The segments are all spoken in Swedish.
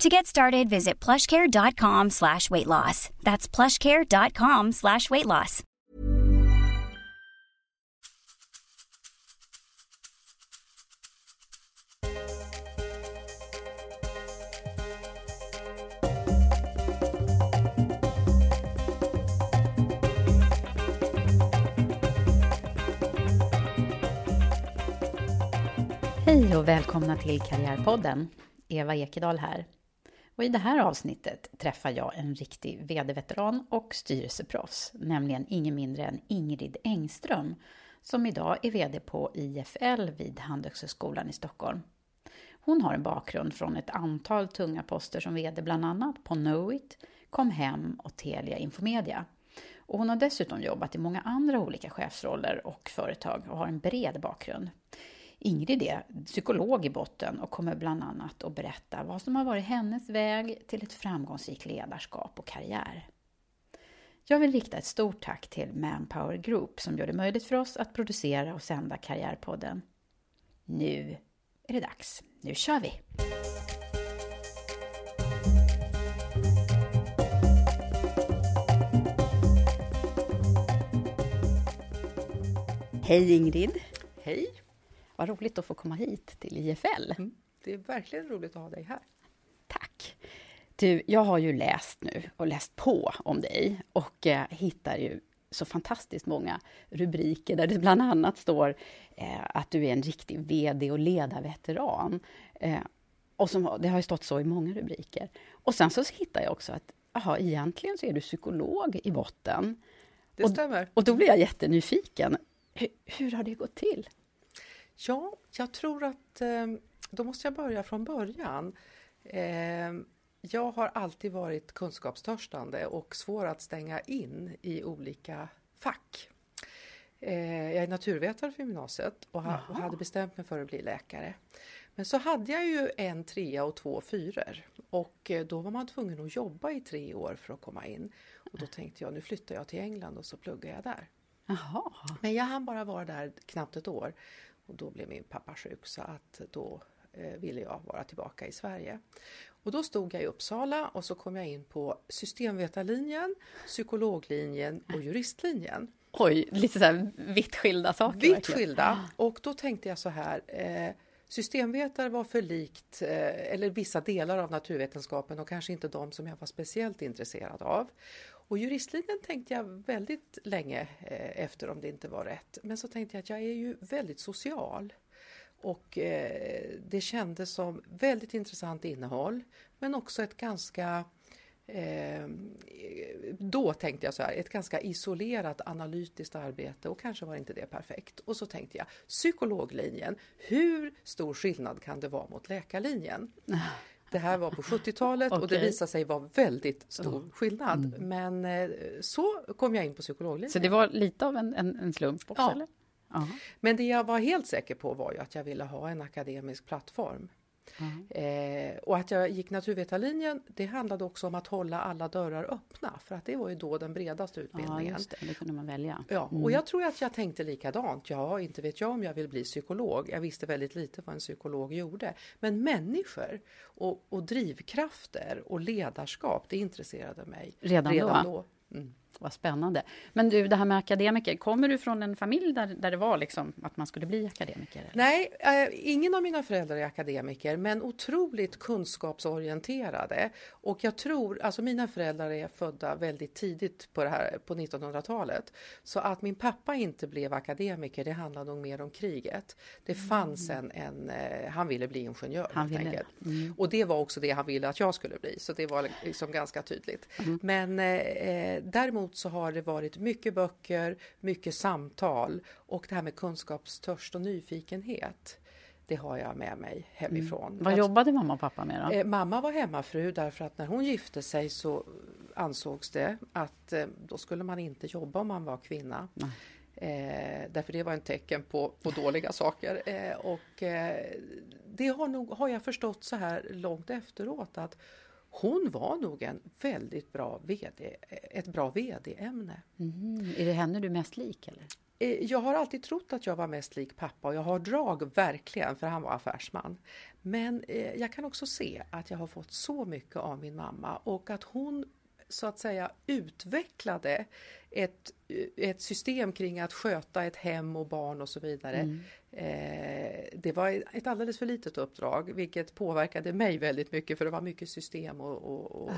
To get started, visit plushcare.com slash weight loss. That's plushcare.com slash weight loss. Hej och välkomna till Karriärpodden. Eva Ekedal här. Och I det här avsnittet träffar jag en riktig vd-veteran och styrelseproffs, nämligen ingen mindre än Ingrid Engström, som idag är vd på IFL vid Handelshögskolan i Stockholm. Hon har en bakgrund från ett antal tunga poster som vd bland annat på Knowit, Comhem och Telia Infomedia. Och hon har dessutom jobbat i många andra olika chefsroller och företag och har en bred bakgrund. Ingrid är psykolog i botten och kommer bland annat att berätta vad som har varit hennes väg till ett framgångsrikt ledarskap och karriär. Jag vill rikta ett stort tack till Manpower Group som gör det möjligt för oss att producera och sända Karriärpodden. Nu är det dags. Nu kör vi! Hej Ingrid! Hej! Vad roligt att få komma hit till IFL. Mm, det är verkligen roligt att ha dig här. Tack! Du, jag har ju läst nu och läst på om dig och eh, hittar ju så fantastiskt många rubriker där det bland annat står eh, att du är en riktig VD och ledarveteran. Eh, och som, det har ju stått så i många rubriker. Och sen så hittar jag också att aha, egentligen så är du psykolog i botten. Det och, stämmer. Och då blir jag jättenyfiken. Hur, hur har det gått till? Ja, jag tror att eh, då måste jag börja från början. Eh, jag har alltid varit kunskapstörstande och svår att stänga in i olika fack. Eh, jag är naturvetare för gymnasiet och, ha, och, hade bestämt mig för att bli läkare. Men så hade jag ju en trea och två fyror och då var man tvungen att jobba i tre år för att komma in. Och då tänkte jag nu flyttar jag till England och så pluggar jag där. Jaha. Men jag hann bara vara där knappt ett år och då blev min pappa sjuk så att då eh, ville jag vara tillbaka i Sverige. Och då stod jag i Uppsala och så kom jag in på systemvetarlinjen, psykologlinjen och juristlinjen. Oj, lite så här vitt skilda saker. Vitt verkligen. skilda. Och då tänkte jag så här, eh, systemvetare var för likt, eh, eller vissa delar av naturvetenskapen och kanske inte de som jag var speciellt intresserad av. Och juristlinjen tänkte jag väldigt länge eh, efter om det inte var rätt. Men så tänkte jag att jag är ju väldigt social. Och eh, det kändes som väldigt intressant innehåll men också ett ganska eh, då tänkte jag så här, ett ganska isolerat analytiskt arbete och kanske var inte det perfekt. Och så tänkte jag, psykologlinjen, hur stor skillnad kan det vara mot läkarlinjen? Det här var på 70-talet och det visade sig vara väldigt stor skillnad. Mm. Men eh, så kom jag in på psykologlinjen. Så det var lite av en, en, en slump också, Ja. eller? Men det jag var helt säker på var ju att jag ville ha en akademisk plattform. Eh, och att jag gick naturvetarlinjen, det handlade också om att hålla alla dörrar öppna, för att det var ju då den bredaste utbildningen. Ja, just det, det kunde man välja. Ja, och jag tror att jag tänkte likadant. Ja, inte vet jag om jag vill bli psykolog. Jag visste väldigt lite vad en psykolog gjorde. Men människor och, och drivkrafter och ledarskap, det intresserade mig Redan, redan då? då. Mm. Vad spännande. Men du, det här med akademiker, kommer du från en familj där, där det var liksom att man skulle bli akademiker? Eller? Nej, eh, ingen av mina föräldrar är akademiker, men otroligt kunskapsorienterade. Och jag tror, alltså mina föräldrar är födda väldigt tidigt på, det här, på 1900-talet. Så att min pappa inte blev akademiker, det handlar nog mer om kriget. Det fanns en, en eh, han ville bli ingenjör Han helt ville. enkelt. Och det var också det han ville att jag skulle bli, så det var liksom ganska tydligt. Men eh, eh, däremot så har det varit mycket böcker, mycket samtal och det här med kunskapstörst och nyfikenhet. Det har jag med mig hemifrån. Vad Jag- jobbade mamma och pappa med då? Eh, mamma var hemmafru därför att när hon gifte sig så ansågs det att eh, då skulle man inte jobba om man var kvinna. Eh, därför det var en tecken på, på dåliga saker. Eh, och eh, det har, nog, har jag förstått så här långt efteråt att hon var nog en väldigt bra VD, ett bra VD-ämne. Mhm. Är det henne du är mest lik? Eller? Eh, Jag har alltid trott att jag var mest lik pappa och jag har drag verkligen för han var affärsman. Men eh, jag kan också se att jag har fått så mycket av min mamma och att hon så att säga utvecklade ett, ett system kring att sköta ett hem och barn och så vidare. Eh, det var ett alldeles för litet uppdrag vilket påverkade mig väldigt mycket för det var mycket system och, och, och.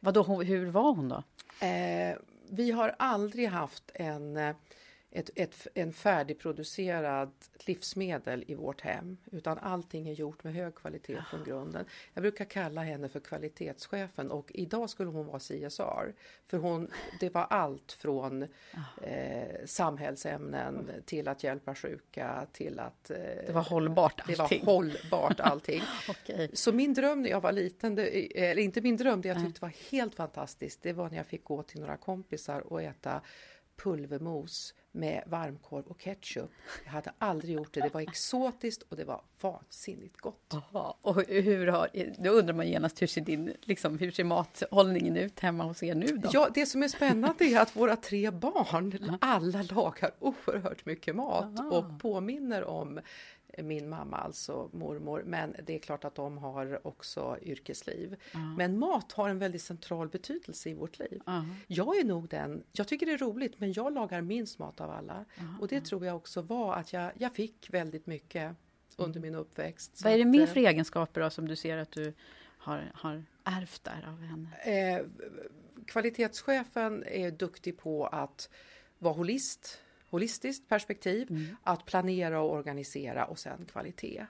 Vadå, hur var hon då? Eh, vi har aldrig haft en, ett, ett, en färdigproducerad livsmedel i vårt hem utan allting är gjort med hög kvalitet från grunden. Jag brukar kalla henne för kvalitetschefen och idag skulle hon vara CSR. För hon, det var allt från eh, samhällsämnen till att hjälpa sjuka till att... Eh, Det var hållbart det var allting. hållbart allting. Okej. Så min dröm när jag var liten, det, eller inte min dröm, det jag tyckte var helt fantastiskt, det var när jag fick gå till några kompisar och äta pulvermos med varmkorv och ketchup. Jag hade aldrig gjort det, det var exotiskt och det var vansinnigt gott. Jaha, och hur har, då undrar man genast hur ser, din, liksom, hur ser mathållningen ut hemma hos er nu då? Ja, det som är spännande är att våra tre barn, alla lagar oerhört mycket mat och påminner om min mamma, alltså mormor. Men det är klart att de har också yrkesliv. Men mat har en väldigt central betydelse i vårt liv. Jag är nog den, jag tycker det är roligt, men jag lagar minst mat av alla. Och det tror jag också var att jag, jag fick väldigt mycket under min uppväxt. Vad är det mer eh, för egenskaper då, som du ser att du har, har ärvt där av henne? Eh, kvalitetschefen är duktig på att vara holist, holistiskt perspektiv, att planera och organisera och sen kvalitet.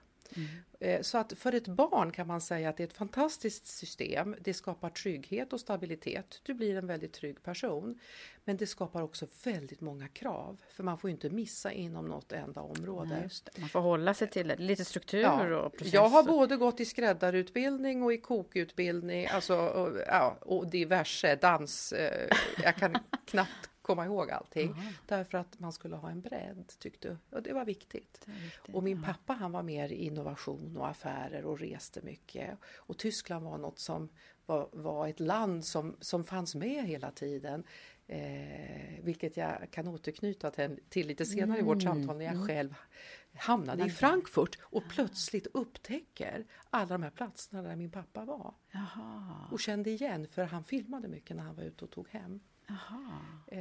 Eh, Så att för ett barn kan man säga att det är ett fantastiskt system. Det skapar trygghet och stabilitet. Du blir en väldigt trygg person. Men det skapar också väldigt många krav. För man får inte missa inom något enda område. Nej. Man får hålla sig till det. lite struktur Ja, och process. jag har både gått i skräddarutbildning och i kokutbildning, alltså, och, ja, och diverse dans. Eh, jag kan knappt komma ihåg allting. Därför att man skulle ha en bredd, tyckte och det var viktigt. Och min pappa han var mer innovation och affärer och reste mycket. Och Tyskland var något som var, var ett land som, som fanns med hela tiden. Eh, vilket jag kan återknyta till, till lite senare i vårt samtal när jag själv hamnade i Frankfurt och plötsligt upptäcker alla de här platserna där min pappa var. Jaha, Och kände igen, för han filmade mycket när han var ute och tog hem. Eh,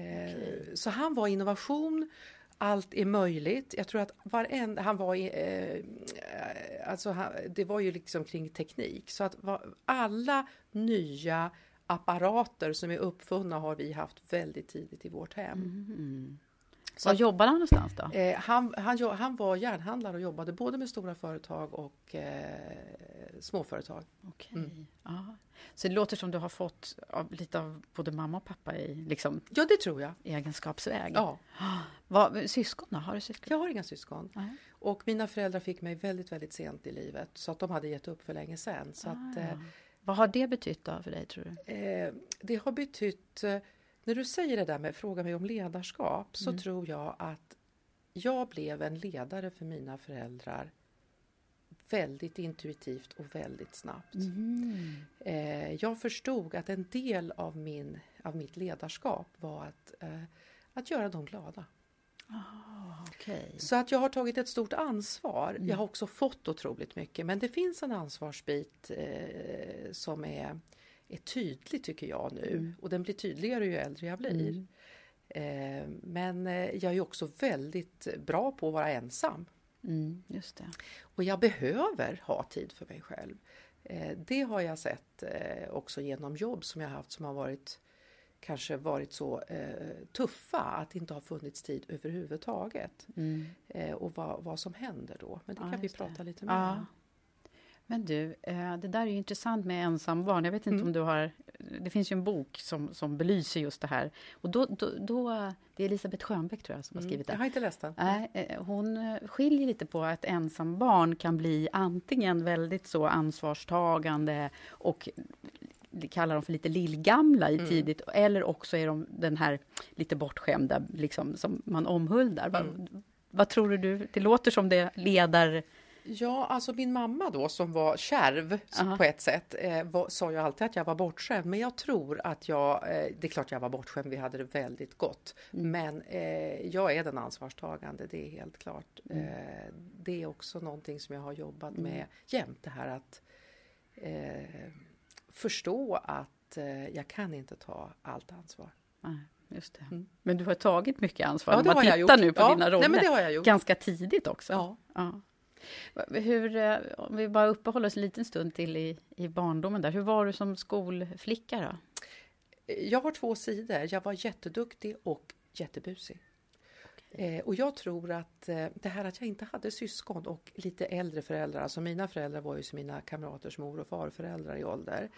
så han var innovation, allt är möjligt. Jag tror att varenda, han var i, eh, eh alltså han, det var ju liksom kring teknik. Så att var, alla nya apparater som är uppfunna har vi haft väldigt tidigt i vårt hem. Mm. Så Var jobbade han någonstans då? Eh, han, han, han var järnhandlare och jobbade både med stora företag och eh, småföretag. Okej. Mm. Ja. Så det låter som du har fått av, lite av både mamma och pappa i liksom, Ja, det tror jag. egenskapsväg. Ja, Vad, syskon då? Har du syskon? jag har inga syskon. Nej. Och mina föräldrar fick mig väldigt, väldigt sent i livet så att de hade gett upp för länge sedan. Så att, eh, Vad har det betytt då för dig tror du? eh, det har betytt, eh, när du säger det där med fråga mig om ledarskap så tror jag att jag blev en ledare för mina föräldrar väldigt intuitivt och väldigt snabbt. Eh, jag förstod att en del av, min, av mitt ledarskap var att, eh, att göra dem glada. Okej. Så att jag har tagit ett stort ansvar. Jag har också fått otroligt mycket men det finns en ansvarsbit eh, som är, är tydlig tycker jag nu och den blir tydligare ju äldre jag blir. Eh, men eh, jag är också väldigt bra på att vara ensam. Mm, just det. Och jag behöver ha tid för mig själv. Eh, det har jag sett också genom jobb som jag haft som har varit kanske varit så eh, tuffa att det inte har funnits tid överhuvudtaget. Eh, och vad, vad som händer då. Men det Ja, kan vi just det. prata lite mer Ja. Men du, eh, det där är ju intressant med ensambarn. Jag vet inte Mm. om du har... Det finns ju en bok som, som belyser just det här. Och då, då, då, det är Elisabeth Schönbeck tror jag som har skrivit Jag det. har inte läst den. Nej, eh, hon eh, skiljer lite på att ensam barn kan bli antingen väldigt så ansvarstagande och kallar de för lite lillgamla Mm. i tidigt, eller också är de den här lite bortskämda liksom, som man omhuldar. Mm. Vad, vad tror du? Det låter som det ledar... Ja, alltså min mamma då som var kärv Aha. på ett sätt eh, var, sa ju alltid att jag var bortskämd. Men jag tror att jag, eh, det är klart jag var bortskämd, vi hade det väldigt gott. Men eh, jag är den ansvarstagande, det är helt klart. Eh, det är också någonting som jag har jobbat med jämt, det här att eh, förstå att eh, jag kan inte ta allt ansvar. Nej, just det. Men du har tagit mycket ansvar. Mm. Ja, det man har jag tittar gjort. nu på Ja, dina nej, roller. gjort. Ganska tidigt också. Ja. Ja. Hur, eh, om vi bara uppehåller oss en liten stund till i, i barndomen där. Hur var du som skolflicka då? Jag har två sidor. Jag var jätteduktig och jättebusig. Eh, och jag tror att eh, det här att jag inte hade syskon och lite äldre föräldrar, alltså mina föräldrar var ju som mina kamraters mor och farföräldrar i ålder.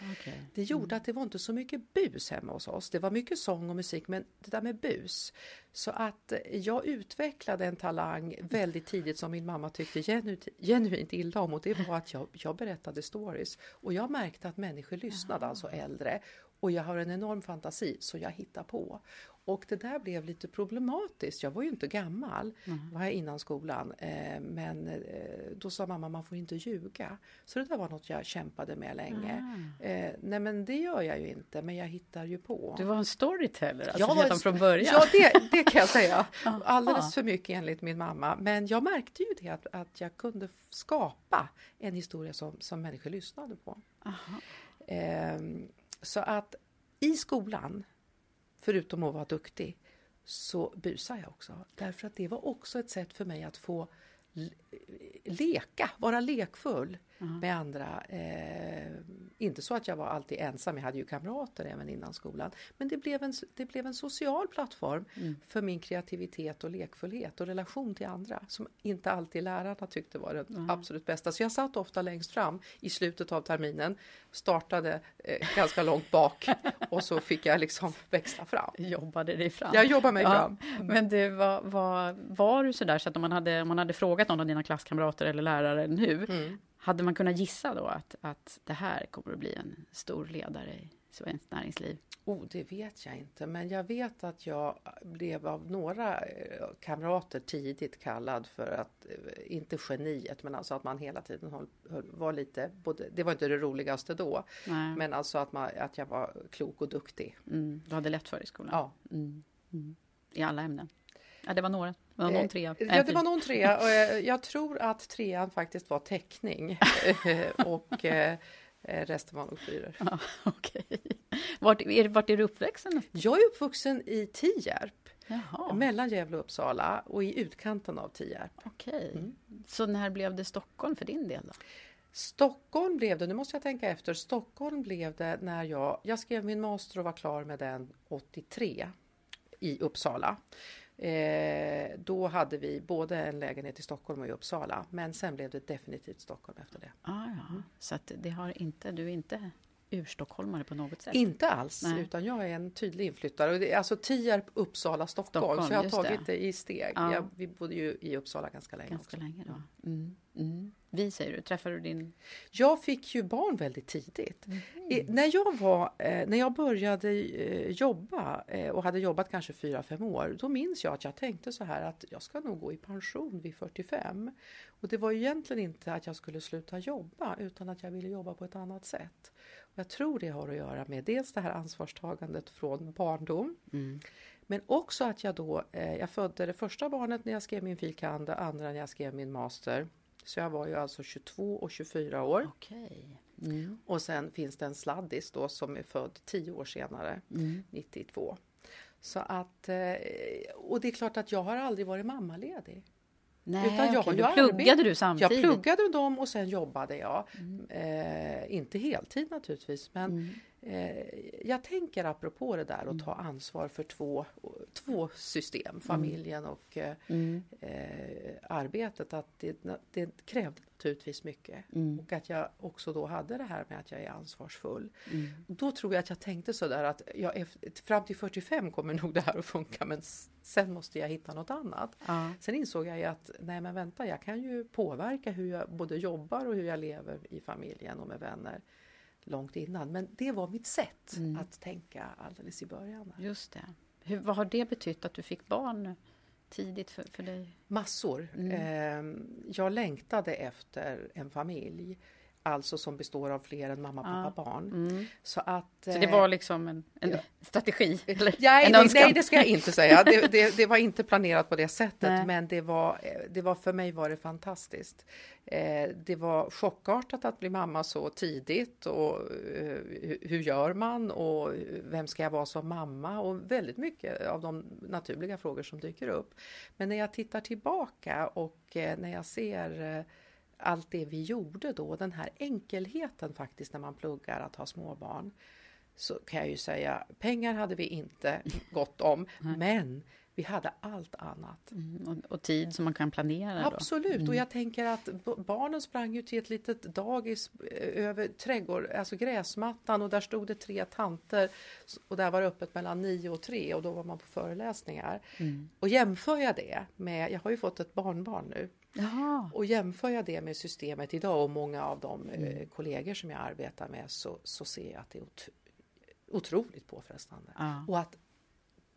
Det gjorde att det var inte så mycket bus hemma hos oss. Det var mycket sång och musik, men det där med bus. Så att eh, jag utvecklade en talang väldigt tidigt som min mamma tyckte genuint, genuint illa om och det var att jag, jag berättade stories. Och jag märkte att människor lyssnade, alltså äldre. Och jag har en enorm fantasi så jag hittar på. Och det där blev lite problematiskt. Jag var ju inte gammal, var jag innan skolan. Eh, men eh, då sa mamma man får inte ljuga. Så det där var något jag kämpade med länge. Eh, nej men det gör jag ju inte, men jag hittar ju på. Du var en storyteller alltså, Jag redan en- från början. Ja, det, det kan jag säga. Alldeles för mycket enligt min mamma. Men jag märkte ju det att, att jag kunde skapa en historia som, som människor lyssnade på. Ehm, så att i skolan, förutom att vara duktig, så busar jag också. Därför att det var också ett sätt för mig att få leka, vara lekfull med andra. Eh, inte så att jag var alltid ensam, jag hade ju kamrater även innan skolan. Men det blev en, det blev en social plattform för min kreativitet och lekfullhet och relation till andra som inte alltid lärarna tyckte var det absolut bästa. Så jag satt ofta längst fram i slutet av terminen, startade eh, ganska långt bak och så fick jag liksom växla fram. Jobbade dig fram. Jag jobbar mig fram. Men du, var, var, var du så där så att om man, hade, om man hade frågat någon av dina klasskamrater eller lärare nu, Mm. hade man kunnat gissa då att, att det här kommer att bli en stor ledare i svenskt näringsliv? Oh, det vet jag inte, men jag vet att jag blev av några eh, kamrater tidigt kallad för att, eh, inte geniet, men alltså att man hela tiden höll, var lite, både, det var inte det roligaste då, Nej. men alltså att, man, att jag var klok och duktig. Mm, du hade lätt för i skolan? Ja. I alla ämnen? Ja, det var några. Det var någon Eh, trea. Ja, det var någon trea och eh, jag tror att trean faktiskt var teckning Eh, och eh, eh, resten var nog fyror. Ja, Okej. Vart, är, vart är du någonstans? Jag är uppvuxen i Tierp, Jaha, mellan Gävle och Uppsala och i utkanten av Tierp. okej. Mm. Så när blev det Stockholm för din del? Då? Stockholm blev det, nu måste jag tänka efter, Stockholm blev det när jag, jag skrev min master och var klar med den 83 i Uppsala. Eh, då hade vi både en lägenhet i Stockholm och i Uppsala, men sen blev det definitivt Stockholm efter det. Ah, ja. Så att det har inte, du inte urstockholmare på något sätt? Inte alls, Nej. utan jag är en tydlig inflyttare. Och det är alltså Tierp, Uppsala, Stockholm. Stockholm, så jag har tagit det. det, i steg. Ja. Jag, vi bodde ju i Uppsala ganska länge Ganska också. länge då. Mm. Mm. Vi säger du, träffade du din... Jag fick ju barn väldigt tidigt. Mhm. I, när, jag var, eh, när jag började eh, jobba eh, och hade jobbat kanske 4-5 år, då minns jag att jag tänkte så här att jag ska nog gå i pension vid 45. Och det var ju egentligen inte att jag skulle sluta jobba utan att jag ville jobba på ett annat sätt. Och jag tror det har att göra med dels det här ansvarstagandet från barndom Mm. men också att jag då, eh, jag födde det första barnet när jag skrev min filkand, det andra när jag skrev min master. Så jag var ju alltså 22 och 24 år. Okej. Mm. Och sen finns det en sladdis då som är född 10 år senare, Mm. 92. Så att, eh, och det är klart att jag har aldrig varit mammaledig. Nej, Utan jag då ju pluggade arbet- du samtidigt? Jag pluggade dem och sen jobbade jag. Mm. Eh, inte heltid naturligtvis, men Mm. Eh, jag tänker apropå det där att ta ansvar för två, två system, familjen och eh, Mm. eh, arbetet, att det, det krävde naturligtvis mycket. Mm. Och att jag också då hade det här med att jag är ansvarsfull. Mm. Då tror jag att jag tänkte sådär att jag, fram till 45 kommer nog det här att funka men sen måste jag hitta något annat. Ja. Sen insåg jag ju att nej men vänta, jag kan ju påverka hur jag både jobbar och hur jag lever i familjen och med vänner långt innan. Men det var mitt sätt Mm. att tänka alldeles i början. Just det. Hur, vad har det betytt att du fick barn tidigt för, för dig? Massor. Mm. Ehm, jag längtade efter en familj. Alltså som består av fler än mamma, pappa, Ja. barn. Mm. Så att... Så det eh, var liksom en, en ja. strategi? Eller Nej, en nej, nej, det ska jag inte säga. Det, det, det var inte planerat på det sättet, Nej. men det var, eh, det var för mig var det fantastiskt. Eh, det var chockartat att bli mamma så tidigt och eh, hur- gör man och vem ska jag vara som mamma och väldigt mycket av de naturliga frågor som dyker upp. Men när jag tittar tillbaka och eh, när jag ser eh, allt det vi gjorde då, den här enkelheten faktiskt när man pluggar att ha småbarn så kan jag ju säga, pengar hade vi inte gott om, men vi hade allt annat. Mm, och, och tid som man kan planera? Absolut, och jag tänker att barnen sprang ju till ett litet dagis eh, över trädgård, alltså gräsmattan och där stod det tre tanter och där var det öppet mellan nio och tre och då var man på föreläsningar. Mm. Och jämför jag det med, jag har ju fått ett barnbarn nu, Jaha. och jämför jag det med systemet idag och många av de eh, kollegor som jag arbetar med så, så ser jag att det är ot- otroligt påfrestande. Ja. Och att,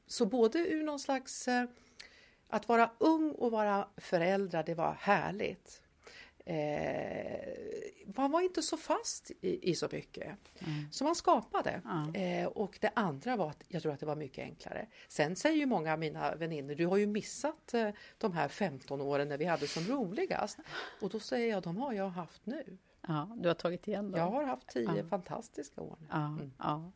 så både ur någon slags... Eh, att vara ung och vara förälder, det var härligt. Eh, man var inte så fast i, i så mycket. Så man skapade. Ja. Eh, och det andra var att jag tror att det var mycket enklare. Sen säger ju många av mina vänner, du har ju missat eh, de här 15 åren när vi hade som roligast. Och då säger jag, de har jag haft nu. ja, du har tagit igen dem? Jag har haft 10 Ja. fantastiska år. Ja, ja.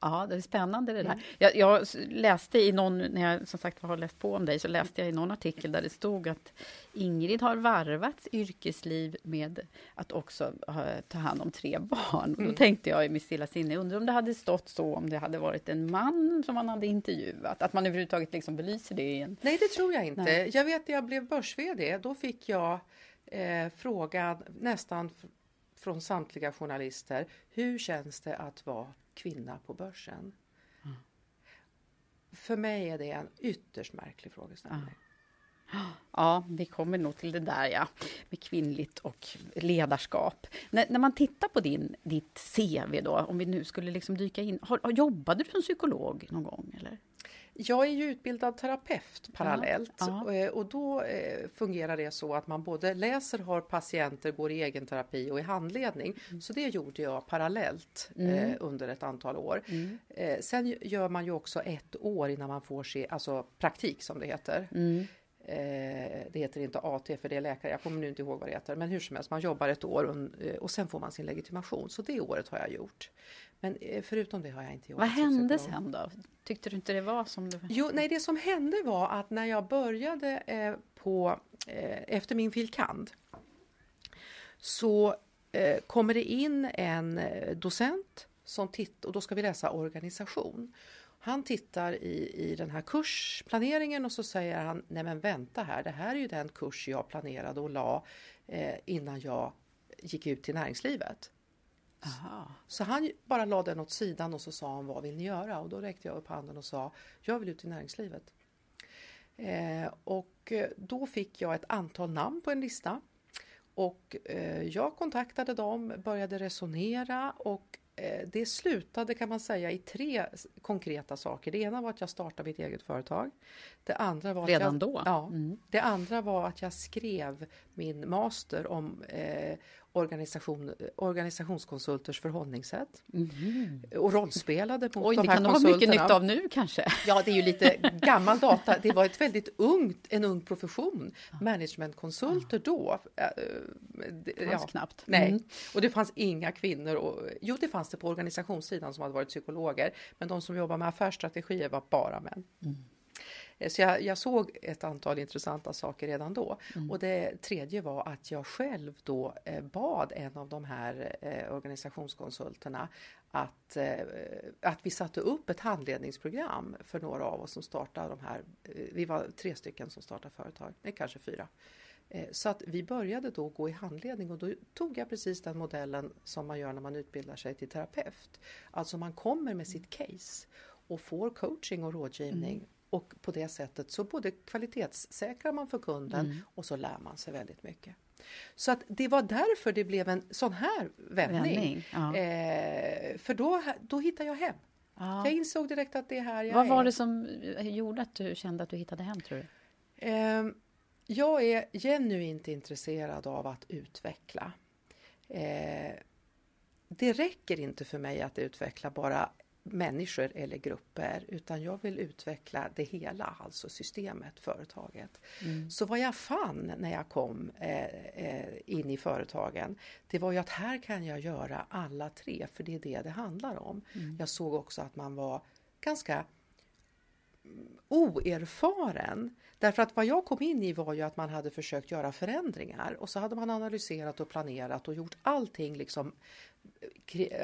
Ja, det är spännande det där. Mm. Jag, jag läste i någon, när jag som sagt har läst på om dig, så läste jag i någon artikel där det stod att Ingrid har varvat yrkesliv med att också ha, ta hand om tre barn. Mm. då tänkte jag i mitt stilla sinne, undrar om det hade stått så om det hade varit en man som man hade intervjuat, att man överhuvudtaget liksom belyser det i en... Nej, det tror jag inte. Nej. Jag vet när jag blev börs-VD, då fick jag eh, frågan nästan från samtliga journalister. Hur känns det att vara kvinna på börsen? För mig är det en ytterst märklig frågeställning. Ja, vi kommer nog till det där, ja. Med kvinnligt och ledarskap. När, när man tittar på din, ditt CV då, om vi nu skulle liksom dyka in. Har, jobbade du som psykolog någon gång? Eller? Jag är ju utbildad terapeut parallellt Ja, Eh, och då eh, fungerar det så att man både läser, har patienter, går i egen terapi och i handledning. Mm. Så det gjorde jag parallellt eh, under ett antal år. Mm. Sen gör man ju också ett år innan man får se, alltså praktik som det heter. Mm. Det heter inte AT för det är läkare, jag kommer nu inte ihåg vad det heter. Men hur som helst, man jobbar ett år och sen får man sin legitimation. Så det året har jag gjort. Men eh, förutom det har jag inte jobbat Vad hände sen då? Tyckte du inte det var som du... Jo, nej, det som hände var att när jag började eh, på, eh, efter min filkand så eh, kommer det in en eh, docent som tittar, och då ska vi läsa organisation. Han tittar i, i den här kursplaneringen och så säger han, nej men vänta här, det här är ju den kurs jag planerade och la eh, innan jag gick ut till näringslivet. Aha. Så han bara lade den åt sidan och så sa han vad vill ni göra? Och då räckte jag upp handen och sa jag vill ut i näringslivet. Eh, och eh, då fick jag ett antal namn på en lista och eh, jag kontaktade dem, började resonera och Eh, det slutade kan man säga i tre konkreta saker. Det ena var att jag startade mitt eget företag. Det andra var Redan jag, då? Ja. Mm. Det andra var att jag skrev min master om eh, organisation, organisationskonsulters förhållningssätt. Mm. Och rollspelade mot Oj, de det här kan du ha konsulterna. mycket nytta av nu kanske? Ja, det är ju lite gammal data. Det var ett väldigt ungt, en ung profession. Managementkonsulter då. äh, det- Det fanns knappt. Nej, Mm. och det fanns inga kvinnor. Och, jo, det fanns det på organisationssidan som hade varit psykologer, men de som jobbar med affärsstrategier var bara män. Eh, Så jag, jag såg ett antal intressanta saker redan då. Och det tredje var att jag själv då eh, bad en av de här eh, organisationskonsulterna att, eh, att vi satte upp ett handledningsprogram för några av oss som startade de här. eh, Vi var tre stycken som startade företag, nej kanske fyra. Eh, Så att vi började då gå i handledning och då tog jag precis den modellen som man gör när man utbildar sig till terapeut. Alltså man kommer med sitt case och får coaching och rådgivning och på det sättet så både kvalitetssäkrar man för kunden och så lär man sig väldigt mycket. Så att det var därför det blev en sån här vändning. Vändning, ja. Eh, för då, då hittade jag hem. Ja. Jag insåg direkt att det är här jag Vad är. var det som gjorde att du kände att du hittade hem, tror du? Ehm, Jag är genuint intresserad av att utveckla. Eh, Det räcker inte för mig att utveckla bara människor eller grupper utan jag vill utveckla det hela, alltså systemet, företaget. Så vad jag fann när jag kom eh, eh, in i företagen det var ju att här kan jag göra alla tre för det är det det handlar om. Jag såg också att man var ganska oerfaren. Därför att vad jag kom in i var ju att man hade försökt göra förändringar och så hade man analyserat och planerat och gjort allting liksom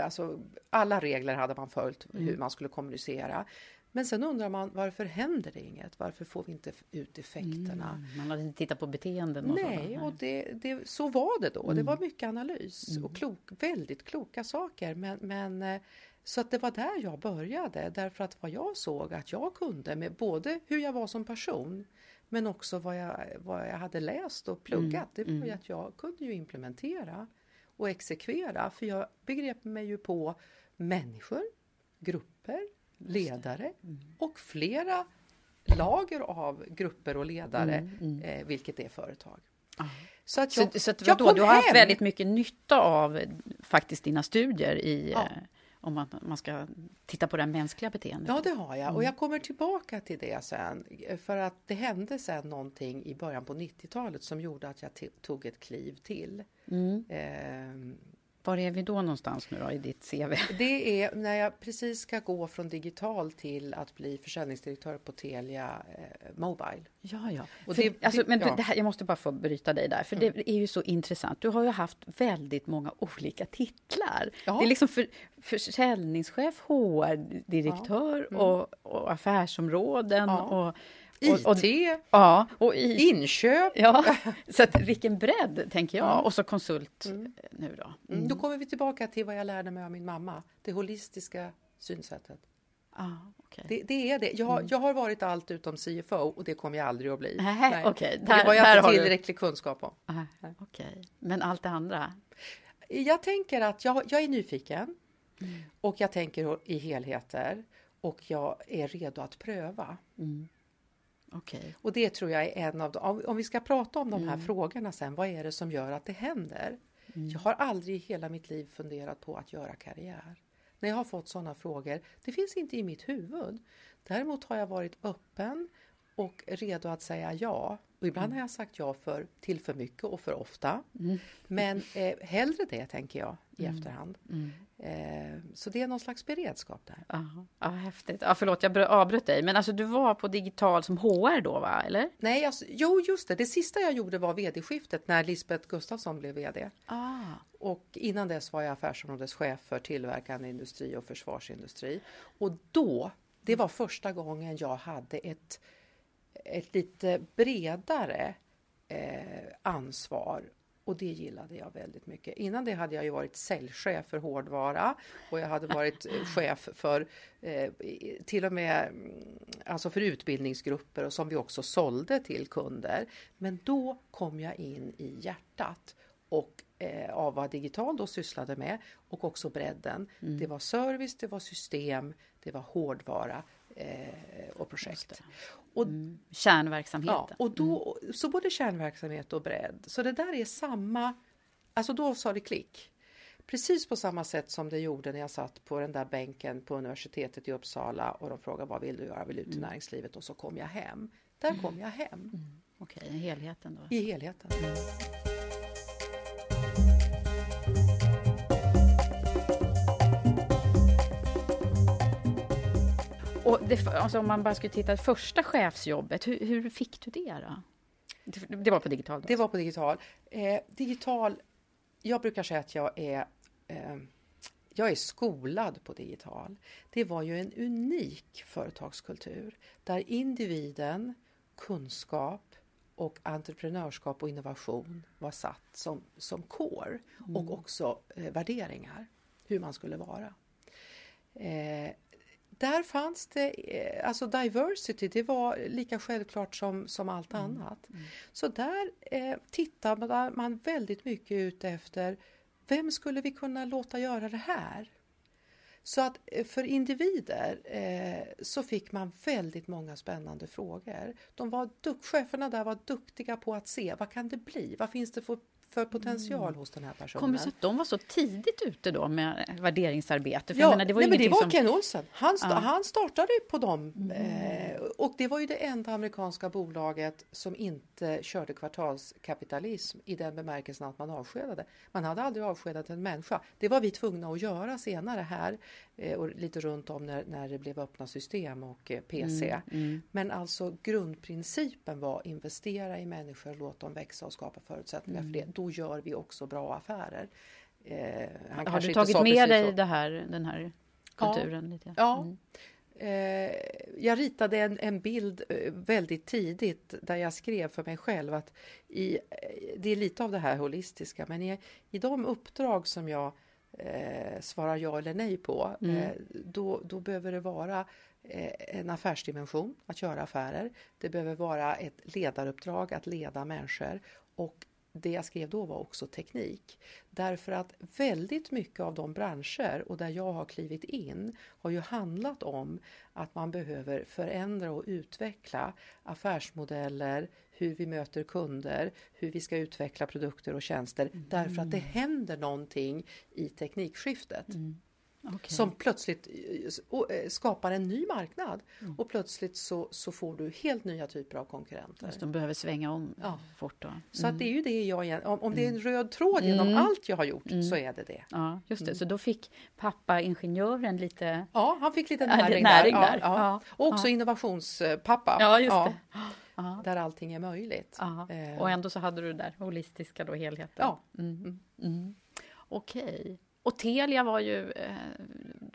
Alltså, alla regler hade man följt hur man skulle kommunicera. Men sen undrar man varför händer det inget? Varför får vi inte ut effekterna? Man hade inte tittat på beteenden och Nej, sådant. och det, det, så var det då. Det var mycket analys och klok, väldigt kloka saker. Men, men, eh, så att det var där jag började, därför att vad jag såg att jag kunde med både hur jag var som person men också vad jag, vad jag hade läst och pluggat, det var ju att jag kunde ju implementera och exekvera, för jag begrep mig ju på människor, grupper, ledare och flera lager av grupper och ledare, eh, vilket är företag. Så att jag, Så, så att, jag kom du har haft hem. väldigt mycket nytta av eh, faktiskt dina studier i, Ja. eh, om man, man ska titta på det mänskliga beteendet. Ja, det har jag. Och jag kommer tillbaka till det sen. För att det hände sen någonting i början på 90-talet som gjorde att jag tog ett kliv till. Ehm, Var är vi då någonstans nu då i ditt CV? Det är när jag precis ska gå från digital till att bli försäljningsdirektör på Telia eh, Mobile. Ja, ja. För, det- alltså, men ja. Mm. det här, jag måste bara få bryta dig där, för det är ju så intressant. Du har ju haft väldigt många olika titlar. Ja. Det är liksom för, försäljningschef, HR-direktör och, och affärsområden. Ja. Och, och, och, IT, ja, och i, inköp. Ja, så att vilken bredd, tänker jag. Och så konsult nu då. Mm. Då kommer vi tillbaka till vad jag lärde mig av min mamma. Det holistiska synsättet. Ah, okej. Det, det är det. Jag, har- jag har varit allt utom CFO och det kommer jag aldrig att bli. Nej, okej. Och Där- det var jag inte har du- tillräcklig kunskap om. Ah, okej. Men allt det andra? Jag tänker att jag, jag är nyfiken Mm. och jag tänker i helheter och jag är redo att pröva. Okej. Och det tror jag är en av de, om, vi ska prata om de Mm. här frågorna sen, vad är det som gör att det händer? Jag har aldrig i hela mitt liv funderat på att göra karriär. När jag har fått sådana frågor, det finns inte i mitt huvud. Däremot har jag varit öppen och redo att säga ja. Och ibland har jag sagt ja för, till för mycket och för ofta. Men eh, hellre det, tänker jag, i efterhand. Eh, så det är någon slags beredskap där. Ja, ja, häftigt. Ja, förlåt, jag brö- avbröt dig. Men alltså, du var på digital som HR då, va? Eller? Nej, alltså, jo just det. Det sista jag gjorde var vd-skiftet när Lisbeth Gustafsson blev vd. Ah. Och innan dess var jag affärsområdeschef för tillverkande industri och försvarsindustri. Och då, det var första gången jag hade ett, ett lite bredare eh, ansvar och det gillade jag väldigt mycket. Innan det hade jag ju varit säljchef för hårdvara och jag hade varit eh, chef för eh, till och med mm, alltså för utbildningsgrupper och som vi också sålde till kunder. Men då kom jag in i hjärtat och eh, av vad digital då sysslade med och också bredden. Mm. Det var service, det var system, det var hårdvara och projekt. Och, mm. Kärnverksamheten. Ja, och då, mm. Så både kärnverksamhet och bredd. Så det där är samma, alltså då sa det klick. Precis på samma sätt som det gjorde när jag satt på den där bänken på universitetet i Uppsala och de frågade vad vill du göra? Vill ut i mm. näringslivet och så kom jag hem. Där mm. kom jag hem. Mm. Okej, okay, i helheten då? I helheten. Och det, alltså om man bara skulle titta första chefsjobbet, hur, hur fick du det då? Det var på digital? Då? Det var på digital. Eh, digital, jag brukar säga att jag är eh, jag är skolad på digital. Det var ju en unik företagskultur där individen, kunskap och entreprenörskap och innovation var satt som, som core mm. och också eh, värderingar, hur man skulle vara. Eh, där fanns det, eh, alltså diversity, det var lika självklart som, som allt mm. annat. Mm. Så där eh, tittade man väldigt mycket ut efter vem skulle vi kunna låta göra det här? Så att eh, för individer eh, så fick man väldigt många spännande frågor. De var cheferna där var duktiga på att se vad kan det bli? Vad finns det för för potential mm. hos den här personen. Kommer så att de var så tidigt ute då med värderingsarbete? För ja, menar, det var, nej, men det var som... Ken Olsen. Han, st ja. han startade på dem. Mm. Eh, och det var ju det enda amerikanska bolaget som inte körde kvartalskapitalism i den bemärkelsen att man avskedade. Man hade aldrig avskedat en människa. Det var vi tvungna att göra senare här eh, och lite runt om när, när det blev öppna system och eh, PC. Mm. Mm. Men alltså grundprincipen var investera i människor, låt dem växa och skapa förutsättningar för det. Då då gör vi också bra affärer. Eh, har du tagit med dig det här, den här kulturen? Ja. Lite? ja. Mm. Eh, jag ritade en, en, bild eh, väldigt tidigt där jag skrev för mig själv att i, eh, det är lite av det här holistiska men i, i de uppdrag som jag eh, svarar ja eller nej på mm. eh, då, då behöver det vara en affärsdimension, att göra affärer. Det behöver vara ett ledaruppdrag, att leda människor och det jag skrev då var också teknik. Därför att väldigt mycket av de branscher och där jag har klivit in har ju handlat om att man behöver förändra och utveckla affärsmodeller, hur vi möter kunder, hur vi ska utveckla produkter och tjänster. Mm. Därför att det händer någonting i teknikskiftet. Mm. Okay. Som plötsligt eh, eh, skapar en ny marknad mm. och plötsligt så, så får du helt nya typer av konkurrenter. Just, de behöver svänga om ja. fort då. Mm. Så att det är ju det jag, om, om det är en mm. röd tråd genom mm. allt jag har gjort mm. så är det det. Ja, just det. Så då fick pappa ingenjören lite Ja, han fick lite näring, näring där. där. Ja, ja. Och också innovationspappa. Ja, just det. Aha. Där allting är möjligt. Eh. Och ändå så hade du det där holistiska då, helheten. Ja. Okej. Okay. Och Telia var ju... Eh,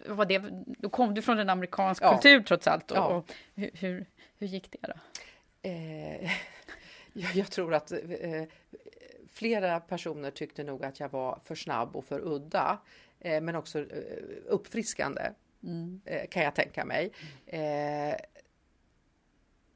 var det, då kom du från en amerikansk ja. kultur trots allt. Och, ja. och hur, hur, hur, gick det då? Eh, jag, jag, tror att eh, flera personer tyckte nog att jag var för snabb och för udda. Eh, men också eh, uppfriskande, mm. Eh, kan jag tänka mig. Eh,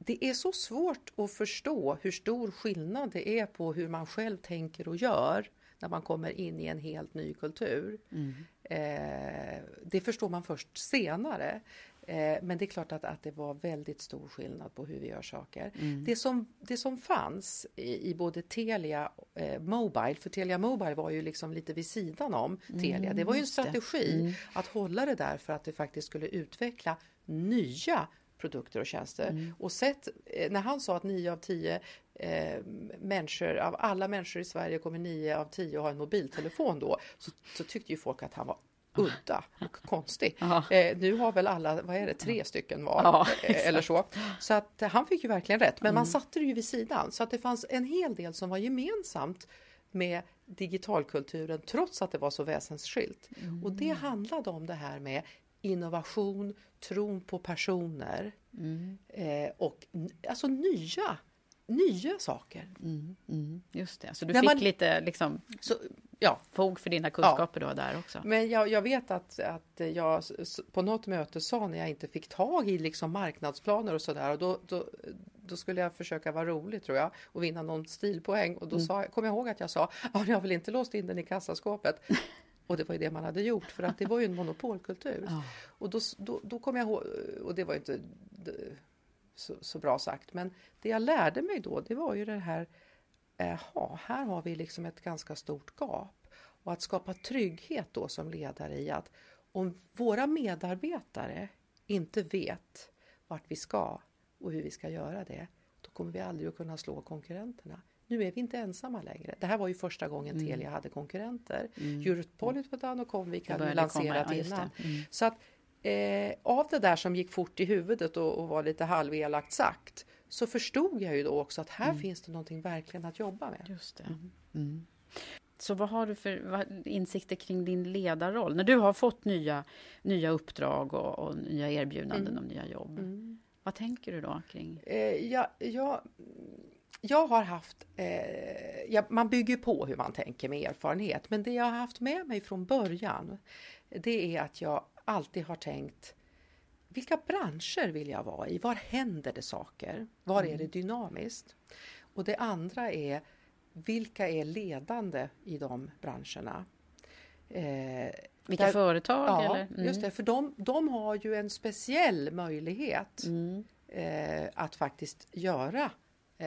det är så svårt att förstå hur stor skillnad det är på hur man själv tänker och gör när man kommer in i en helt ny kultur. Mm. Eh, det förstår man först senare. Eh, men det är klart att, att det var väldigt stor skillnad på hur vi gör saker. Mm. Det, som, det som fanns i, i både Telia eh, Mobile, för Telia Mobile var ju liksom lite vid sidan om mm, Telia. Det var ju en strategi mm. att hålla det där för att det faktiskt skulle utveckla nya produkter och tjänster. Mm. Och sett, eh, när han sa att 9 av 10 eh, människor, av alla människor i Sverige kommer 9 av 10 ha en mobiltelefon då, så, så tyckte ju folk att han var udda och konstig. Eh, nu har väl alla, vad är det, tre stycken var ja, eh, eller så. Så att eh, han fick ju verkligen rätt, men mm. man satte det ju vid sidan så att det fanns en hel del som var gemensamt med digitalkulturen trots att det var så väsensskilt. Mm. Och det handlade om det här med innovation, tron på personer mm. eh, och alltså nya nya saker. Mm, mm, just det, så du När fick man- lite liksom, Så, ja, fog för dina kunskaper då där också? men jag, jag vet att, att jag på något möte sa när jag inte fick tag i liksom marknadsplaner och sådär och då, då, då skulle jag försöka vara rolig tror jag och vinna någon stilpoäng och då sa, jag- kom jag ihåg att jag sa, ja, jag har väl inte låst in den i kassaskåpet. Och det var ju det man hade gjort för att det var ju en monopolkultur. Ja. Och då, då, då kom jag ihåg, och det var ju inte så, så bra sagt, men det jag lärde mig då, det var ju det här, jaha, här har vi liksom ett ganska stort gap. Och att skapa trygghet då som ledare i att om våra medarbetare inte vet vart vi ska och hur vi ska göra det, då kommer vi aldrig att kunna slå konkurrenterna. Nu är vi inte ensamma längre. Det här var ju första gången Telia hade konkurrenter. Europolitan och Comvik hade började komma, lanserat ja, innan. Mm. Så att eh, av det där som gick fort i huvudet och, och var lite halvelakt sagt så förstod jag ju då också att här finns det någonting verkligen att jobba med. Just det. Mm. Så vad har du för vad, insikter kring din ledarroll? När du har fått nya, nya uppdrag och, och nya erbjudanden om nya jobb. Vad tänker du då kring? Eh, jag, jag, jag har haft, eh, ja, man bygger på hur man tänker med erfarenhet, men det jag har haft med mig från början, det är att jag alltid har tänkt vilka branscher vill jag vara i? Var händer det saker? Var är det dynamiskt? Och det andra är vilka är ledande i de branscherna? Eh, Vilka där- företag? Ja, eller? Mm. just det. För de, de har ju en speciell möjlighet Mm. eh, att faktiskt göra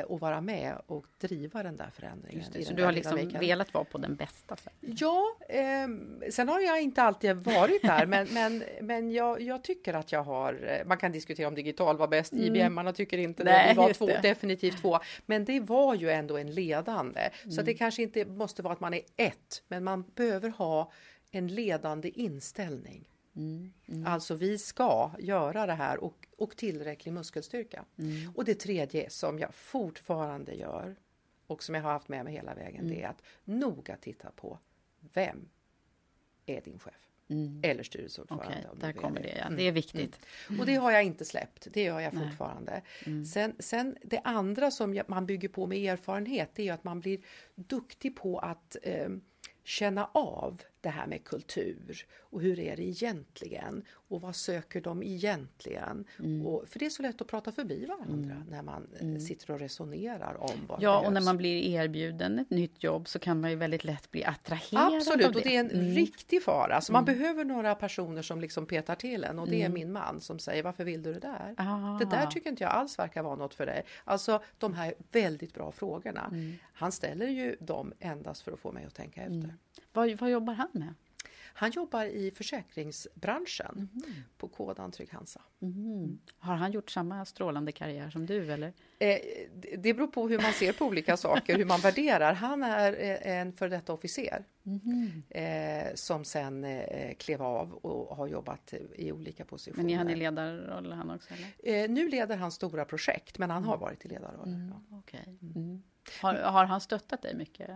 och vara med och driva den där förändringen. Det. Så du har liksom dynamiken. velat vara på den bästa? Så. Ja, ehm, sen har jag inte alltid varit där, men, men, men jag, jag tycker att jag har, eh, man kan diskutera om digital var bäst, IBM-arna tycker inte det, Mm. Nej, vi var två, det. definitivt två, men det var ju ändå en ledande. Så Mm. det kanske inte måste vara att man är ett, men man behöver ha en ledande inställning. Mm. Alltså vi ska göra det här och, och tillräcklig muskelstyrka. Mm. Och det tredje som jag fortfarande gör och som jag har haft med mig hela vägen det är att noga titta på vem är din chef? Eller styrelseordförande. Om där kommer det. Ja. Mm. Det är viktigt. Och det har jag inte släppt, det gör jag Nej. fortfarande. Mm. Sen, sen det andra som jag, man bygger på med erfarenhet, det är att man blir duktig på att eh, känna av det här med kultur och hur är det egentligen och vad söker de egentligen? Mm. Och, för det är så lätt att prata förbi varandra när man eh, sitter och resonerar om vad Ja, och när man blir erbjuden ett nytt jobb så kan man ju väldigt lätt bli attraherad Absolut, av och det är en Mm. riktig fara. Så man behöver några personer som liksom petar till en och det Mm. är min man som säger varför vill du det där? Ah. Det där tycker inte jag alls verkar vara något för dig. Alltså de här väldigt bra frågorna. Mm. Han ställer ju dem endast för att få mig att tänka efter. Vad, vad jobbar han med? Han jobbar i försäkringsbranschen Mhm. på Kodan Trygg Hansa. Har han gjort samma strålande karriär som du? Eller? Eh, det- beror på hur man ser på olika saker, hur man värderar. Han är eh, en för detta officer Mhm. eh, som sen eh, klev av och har jobbat i olika positioner. Men är han i ledarroll han också? Eh, nu leder han stora projekt, men han har varit i ledarroll. Ja. Okej. Mm. Har, har han stöttat dig mycket?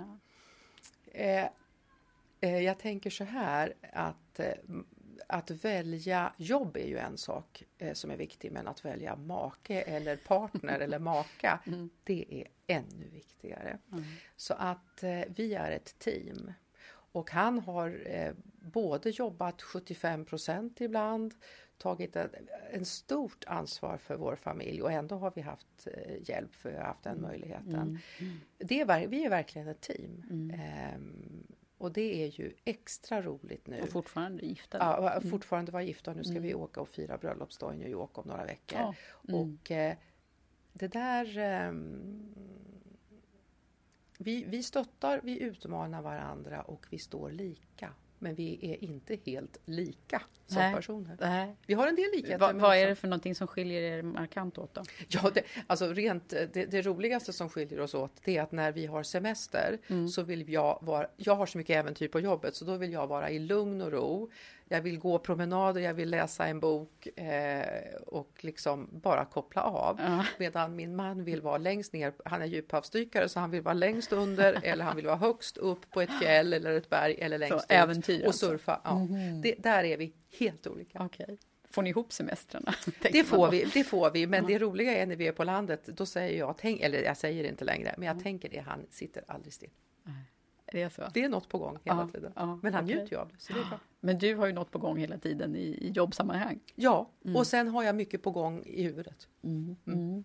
Eh, jag tänker så här att eh, att välja jobb är ju en sak eh, som är viktig, men att välja make eller partner eller maka, det är ännu viktigare. Så att eh, vi är ett team. Och han har eh, både jobbat 75 procent ibland, tagit en, en stort ansvar för vår familj och ändå har vi haft hjälp för vi har haft den möjligheten. Det är, vi är verkligen ett team. Och det är ju extra roligt nu. Och fortfarande gifta? Ja, och fortfarande vara gifta och nu ska vi åka och fira bröllopsdag i New York om några veckor. Ja, Och eh, det där... ehm, vi, vi stöttar, vi utmanar varandra och vi står lika. Men vi är inte helt lika som Nej. personer. Nej. Vi har en del likheter. Vad, men vad är också- det för någonting som skiljer er markant åt då? Ja, det, alltså rent, det, det roligaste som skiljer oss åt det är att när vi har semester Mm. så vill jag vara, jag har så mycket äventyr på jobbet så då vill jag vara i lugn och ro. Jag vill gå promenader, jag vill läsa en bok eh, och liksom bara koppla av. Ja. Medan min man vill vara längst ner, han är djuphavsdykare så han vill vara längst under eller han vill vara högst upp på ett fjäll eller ett berg eller längst ut äventyr och alltså. surfa. Ja. Det, där är vi helt olika. Okej. Får ni ihop semestrarna? Det får, vi, det får vi, men ja. det roliga är när vi är på landet, då säger jag, tänk, eller jag säger det inte längre, men jag mm. tänker det, han sitter aldrig still. Det är, så. det är något på gång hela ja, tiden. Ja, men han okay. njuter ju av det. Så det är bra. Men du har ju något på gång hela tiden i, i jobbsammanhang. Ja, mm. och sen har jag mycket på gång i huvudet. Mm. Mm.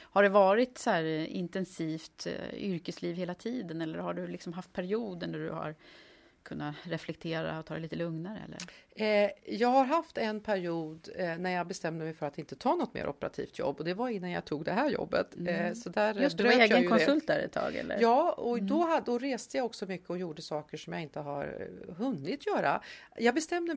Har det varit så här intensivt uh, yrkesliv hela tiden eller har du liksom haft perioder när du har kunna reflektera och ta det lite lugnare? Eller? Eh, jag har haft en period eh, när jag bestämde mig för att inte ta något mer operativt jobb och det var innan jag tog det här jobbet. Eh, mm. Eh, så där Just du var egen konsult där ett tag? Eller? Ja, och mm. då, då reste jag också mycket och gjorde saker som jag inte har hunnit göra. Jag bestämde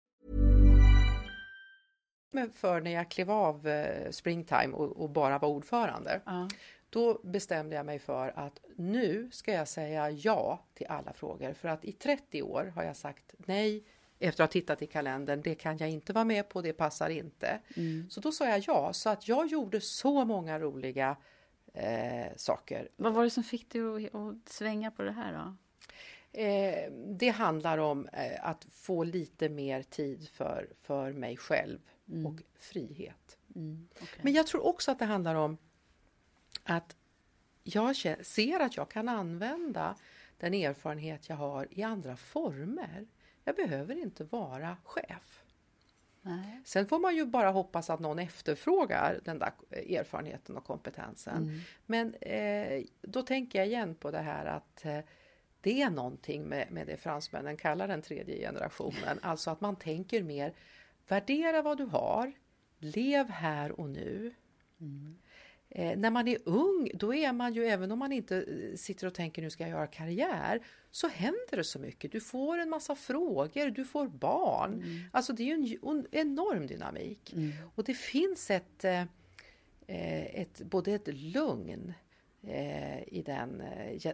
För när jag klev av eh, Springtime och, och bara var ordförande. Uh. Då bestämde jag mig för att nu ska jag säga ja till alla frågor. För att i 30 år har jag sagt nej efter att ha tittat i kalendern. Det kan jag inte vara med på, det passar inte. Mm. Så då sa jag ja. Så att jag gjorde så många roliga eh, saker. Vad var det som fick dig att, att svänga på det här då? Eh, det handlar om eh, att få lite mer tid för, för mig själv mm. och frihet. Mm, okay. Men jag tror också att det handlar om att jag ser att jag kan använda den erfarenhet jag har i andra former. Jag behöver inte vara chef. Nej. Sen får man ju bara hoppas att någon efterfrågar den där erfarenheten och kompetensen. Mm. Men eh, då tänker jag igen på det här att eh, det är någonting med, med det fransmännen kallar den tredje generationen, alltså att man tänker mer värdera vad du har, lev här och nu. Mm. Eh, när man är ung, då är man ju, även om man inte eh, sitter och tänker nu ska jag göra karriär, så händer det så mycket. Du får en massa frågor, du får barn. Mm. Alltså det är ju en enorm dynamik. Mm. Och det finns ett, eh, ett, både ett lugn eh, i den,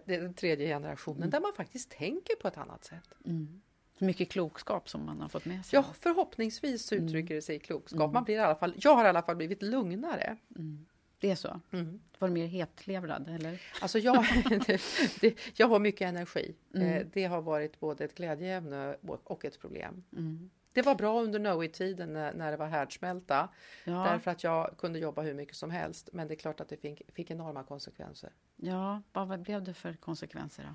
den tredje generationen mm. där man faktiskt tänker på ett annat sätt. Mm. Mycket klokskap som man har fått med sig. Ja, förhoppningsvis mm. uttrycker det sig i klokskap. Man blir i alla fall, jag har i alla fall blivit lugnare. Mm. Det är så? Mm. Var du mer hetlevrad eller? Alltså jag, det, det, jag har mycket energi. Mm. Eh, det har varit både ett glädjeämne och ett problem. Mm. Det var bra under Know-it-tiden när, när det var härdsmälta. Ja, Därför att jag kunde jobba hur mycket som helst. Men det är klart att det fick, fick enorma konsekvenser. ja vad, vad blev det för konsekvenser då?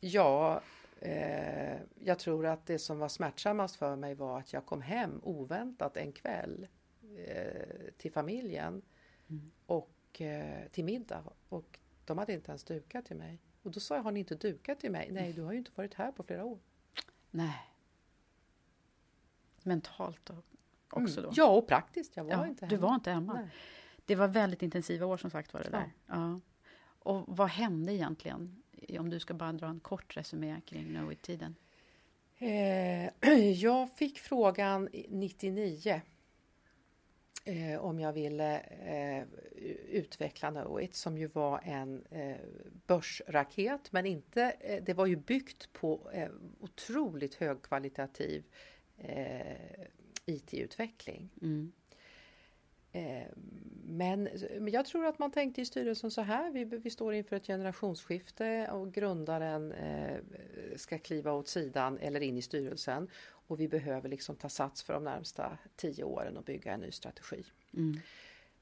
Ja, eh, jag tror att det som var smärtsammast för mig var att jag kom hem oväntat en kväll eh, till familjen Mm. och eh, till middag och de hade inte ens dukat till mig. Och då sa jag, har ni inte dukat till mig? Nej, du har ju inte varit här på flera år. Nej. Mentalt då, också då? Mm. Ja, och praktiskt. Jag var Ja, inte du hemma. var inte hemma. Nej. Det var väldigt intensiva år som sagt var det Ja. där. Ja. Och vad hände egentligen? Om du ska bara dra en kort resumé kring Knowit-tiden. Eh, jag fick frågan i 99 eh, om jag ville eh, utveckla Knowit som ju var en börsraket men inte, det var ju byggt på otroligt högkvalitativ IT-utveckling. Mm. Eh, Men, men jag tror att man tänkte i styrelsen så här, vi, vi står inför ett generationsskifte och grundaren eh, ska kliva åt sidan eller in i styrelsen och vi behöver liksom ta sats för de närmsta tio åren och bygga en ny strategi. Mm.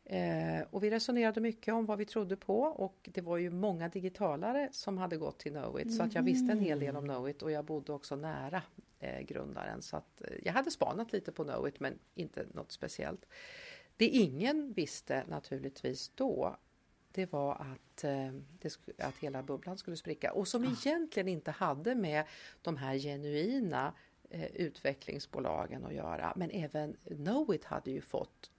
Eh, och vi resonerade mycket om vad vi trodde på och det var ju många digitalare som hade gått till Knowit så att jag visste en hel del om Knowit och jag bodde också nära eh, grundaren så att eh, jag hade spanat lite på Knowit men inte något speciellt. Det ingen visste naturligtvis då det var att, eh, det att hela bubblan skulle spricka och som egentligen inte hade med de här genuina eh, utvecklingsbolagen att göra. Men även Knowit hade ju fått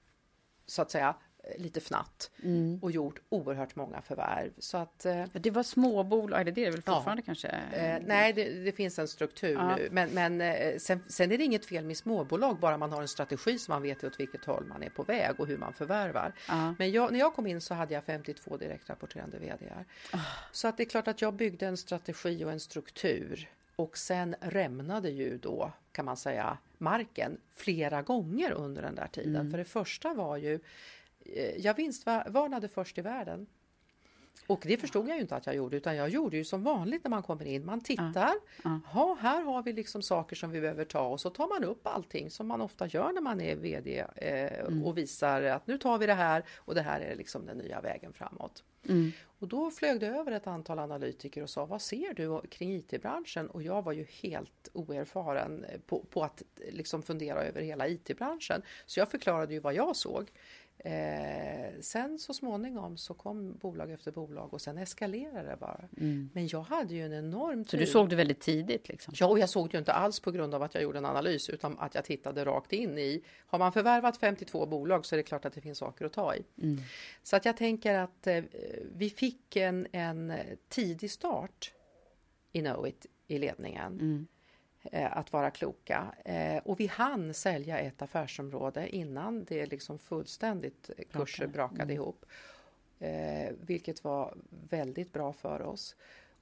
så att säga lite fnatt Mm. och gjort oerhört många förvärv. Så att, eh, Ja, Det var småbolag, eller det är det väl Ja. fortfarande kanske? Eh, nej, det, det finns en struktur Ja. nu. Men, men eh, sen, sen är det inget fel med småbolag, bara man har en strategi så man vet åt vilket håll man är på väg och hur man förvärvar. Ja. Men jag, när jag kom in så hade jag 52 direktrapporterande vdar. Ah. Så att det är klart att jag byggde en strategi och en struktur. Och sen rämnade ju då, kan man säga, marken flera gånger under den där tiden. Mm. För det första var ju, eh, jag vinstvarnade först i världen. Och det förstod jag ju inte att jag gjorde utan jag gjorde ju som vanligt när man kommer in. Man tittar, Ja. ja, här har vi liksom saker som vi behöver ta och så tar man upp allting som man ofta gör när man är VD eh, Mm. och visar att nu tar vi det här och det här är liksom den nya vägen framåt. Mm. Och då flög det över ett antal analytiker och sa vad ser du kring IT-branschen? Och jag var ju helt oerfaren på, på att liksom fundera över hela IT-branschen. Så jag förklarade ju vad jag såg. Eh, sen så småningom så kom bolag efter bolag och sen eskalerade det bara. Men jag hade ju en enorm Mm. Så tur. du såg det väldigt tidigt liksom? Ja, och jag såg det ju inte alls på grund av att jag gjorde en analys utan att jag tittade rakt in i. Har man förvärvat 52 bolag så är det klart att det finns saker att ta i. Så att jag tänker att eh, vi fick en, en tidig start i Knowit i ledningen. Eh, att vara kloka. Eh, och vi hann sälja ett affärsområde innan det liksom fullständigt eh, kurser brakade ihop. Eh, vilket var väldigt bra för oss.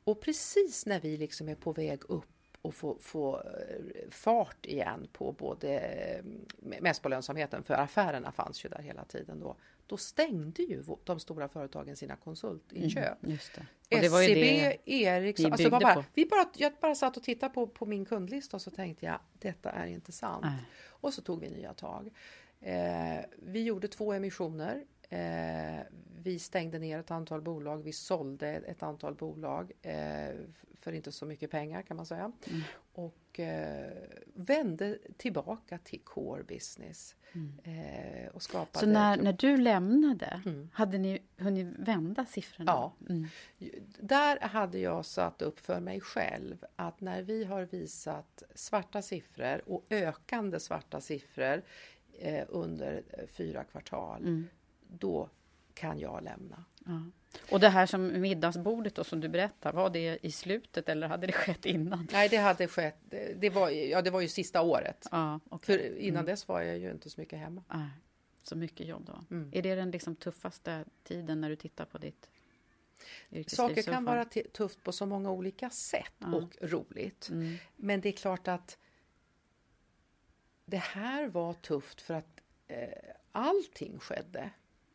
Och precis när vi liksom är på väg upp och få, få eh, fart igen på både, eh, mest på lönsamheten, för affärerna fanns ju där hela tiden då. Då stängde ju de stora företagen sina konsultinköp. Ju SCB, Ericsson, vi alltså bara, på. vi bara, jag bara satt och tittade på, på min kundlista och så tänkte jag, detta är inte sant. Nej. Och så tog vi nya tag. Eh, vi gjorde två emissioner. Eh, vi stängde ner ett antal bolag. Vi sålde ett antal bolag eh, för inte så mycket pengar kan man säga. Mm. Och eh, vände tillbaka till core business. Eh, och skapade... Mm. Så när, när du lämnade, Mm. hade ni hunnit vända siffrorna? Ja. Mm. Där hade jag satt upp för mig själv att när vi har visat svarta siffror och ökande svarta siffror eh, under eh, fyra kvartal, Mm. Då kan jag lämna. Ja. Och det här som middagsbordet då, som du berättar, var det i slutet eller hade det skett innan? Nej, det hade skett. Det, var, ja, det var ju sista året. Ja, okej. För innan dess var jag ju inte så mycket hemma. Nej, så mycket jobb då. Mm. Är det den liksom tuffaste tiden när du tittar på ditt yrkesliv Saker kan vara tufft på så många olika sätt Ja. och roligt. Mm. Men det är klart att det här var tufft för att eh, allting skedde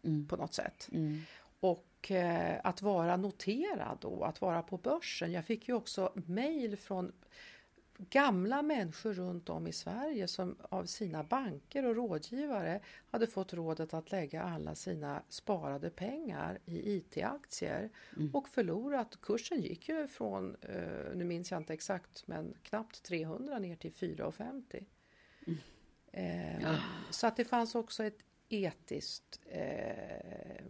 mm. på något sätt. Mm. Och eh, att vara noterad då, att vara på börsen. Jag fick ju också mejl från gamla människor runt om i Sverige som av sina banker och rådgivare hade fått rådet att lägga alla sina sparade pengar i IT-aktier mm. och förlorat. Kursen gick ju från, eh, nu minns jag inte exakt, men knappt 300 ner till 4,50. Mm. Eh, ja. Så att det fanns också ett etiskt eh,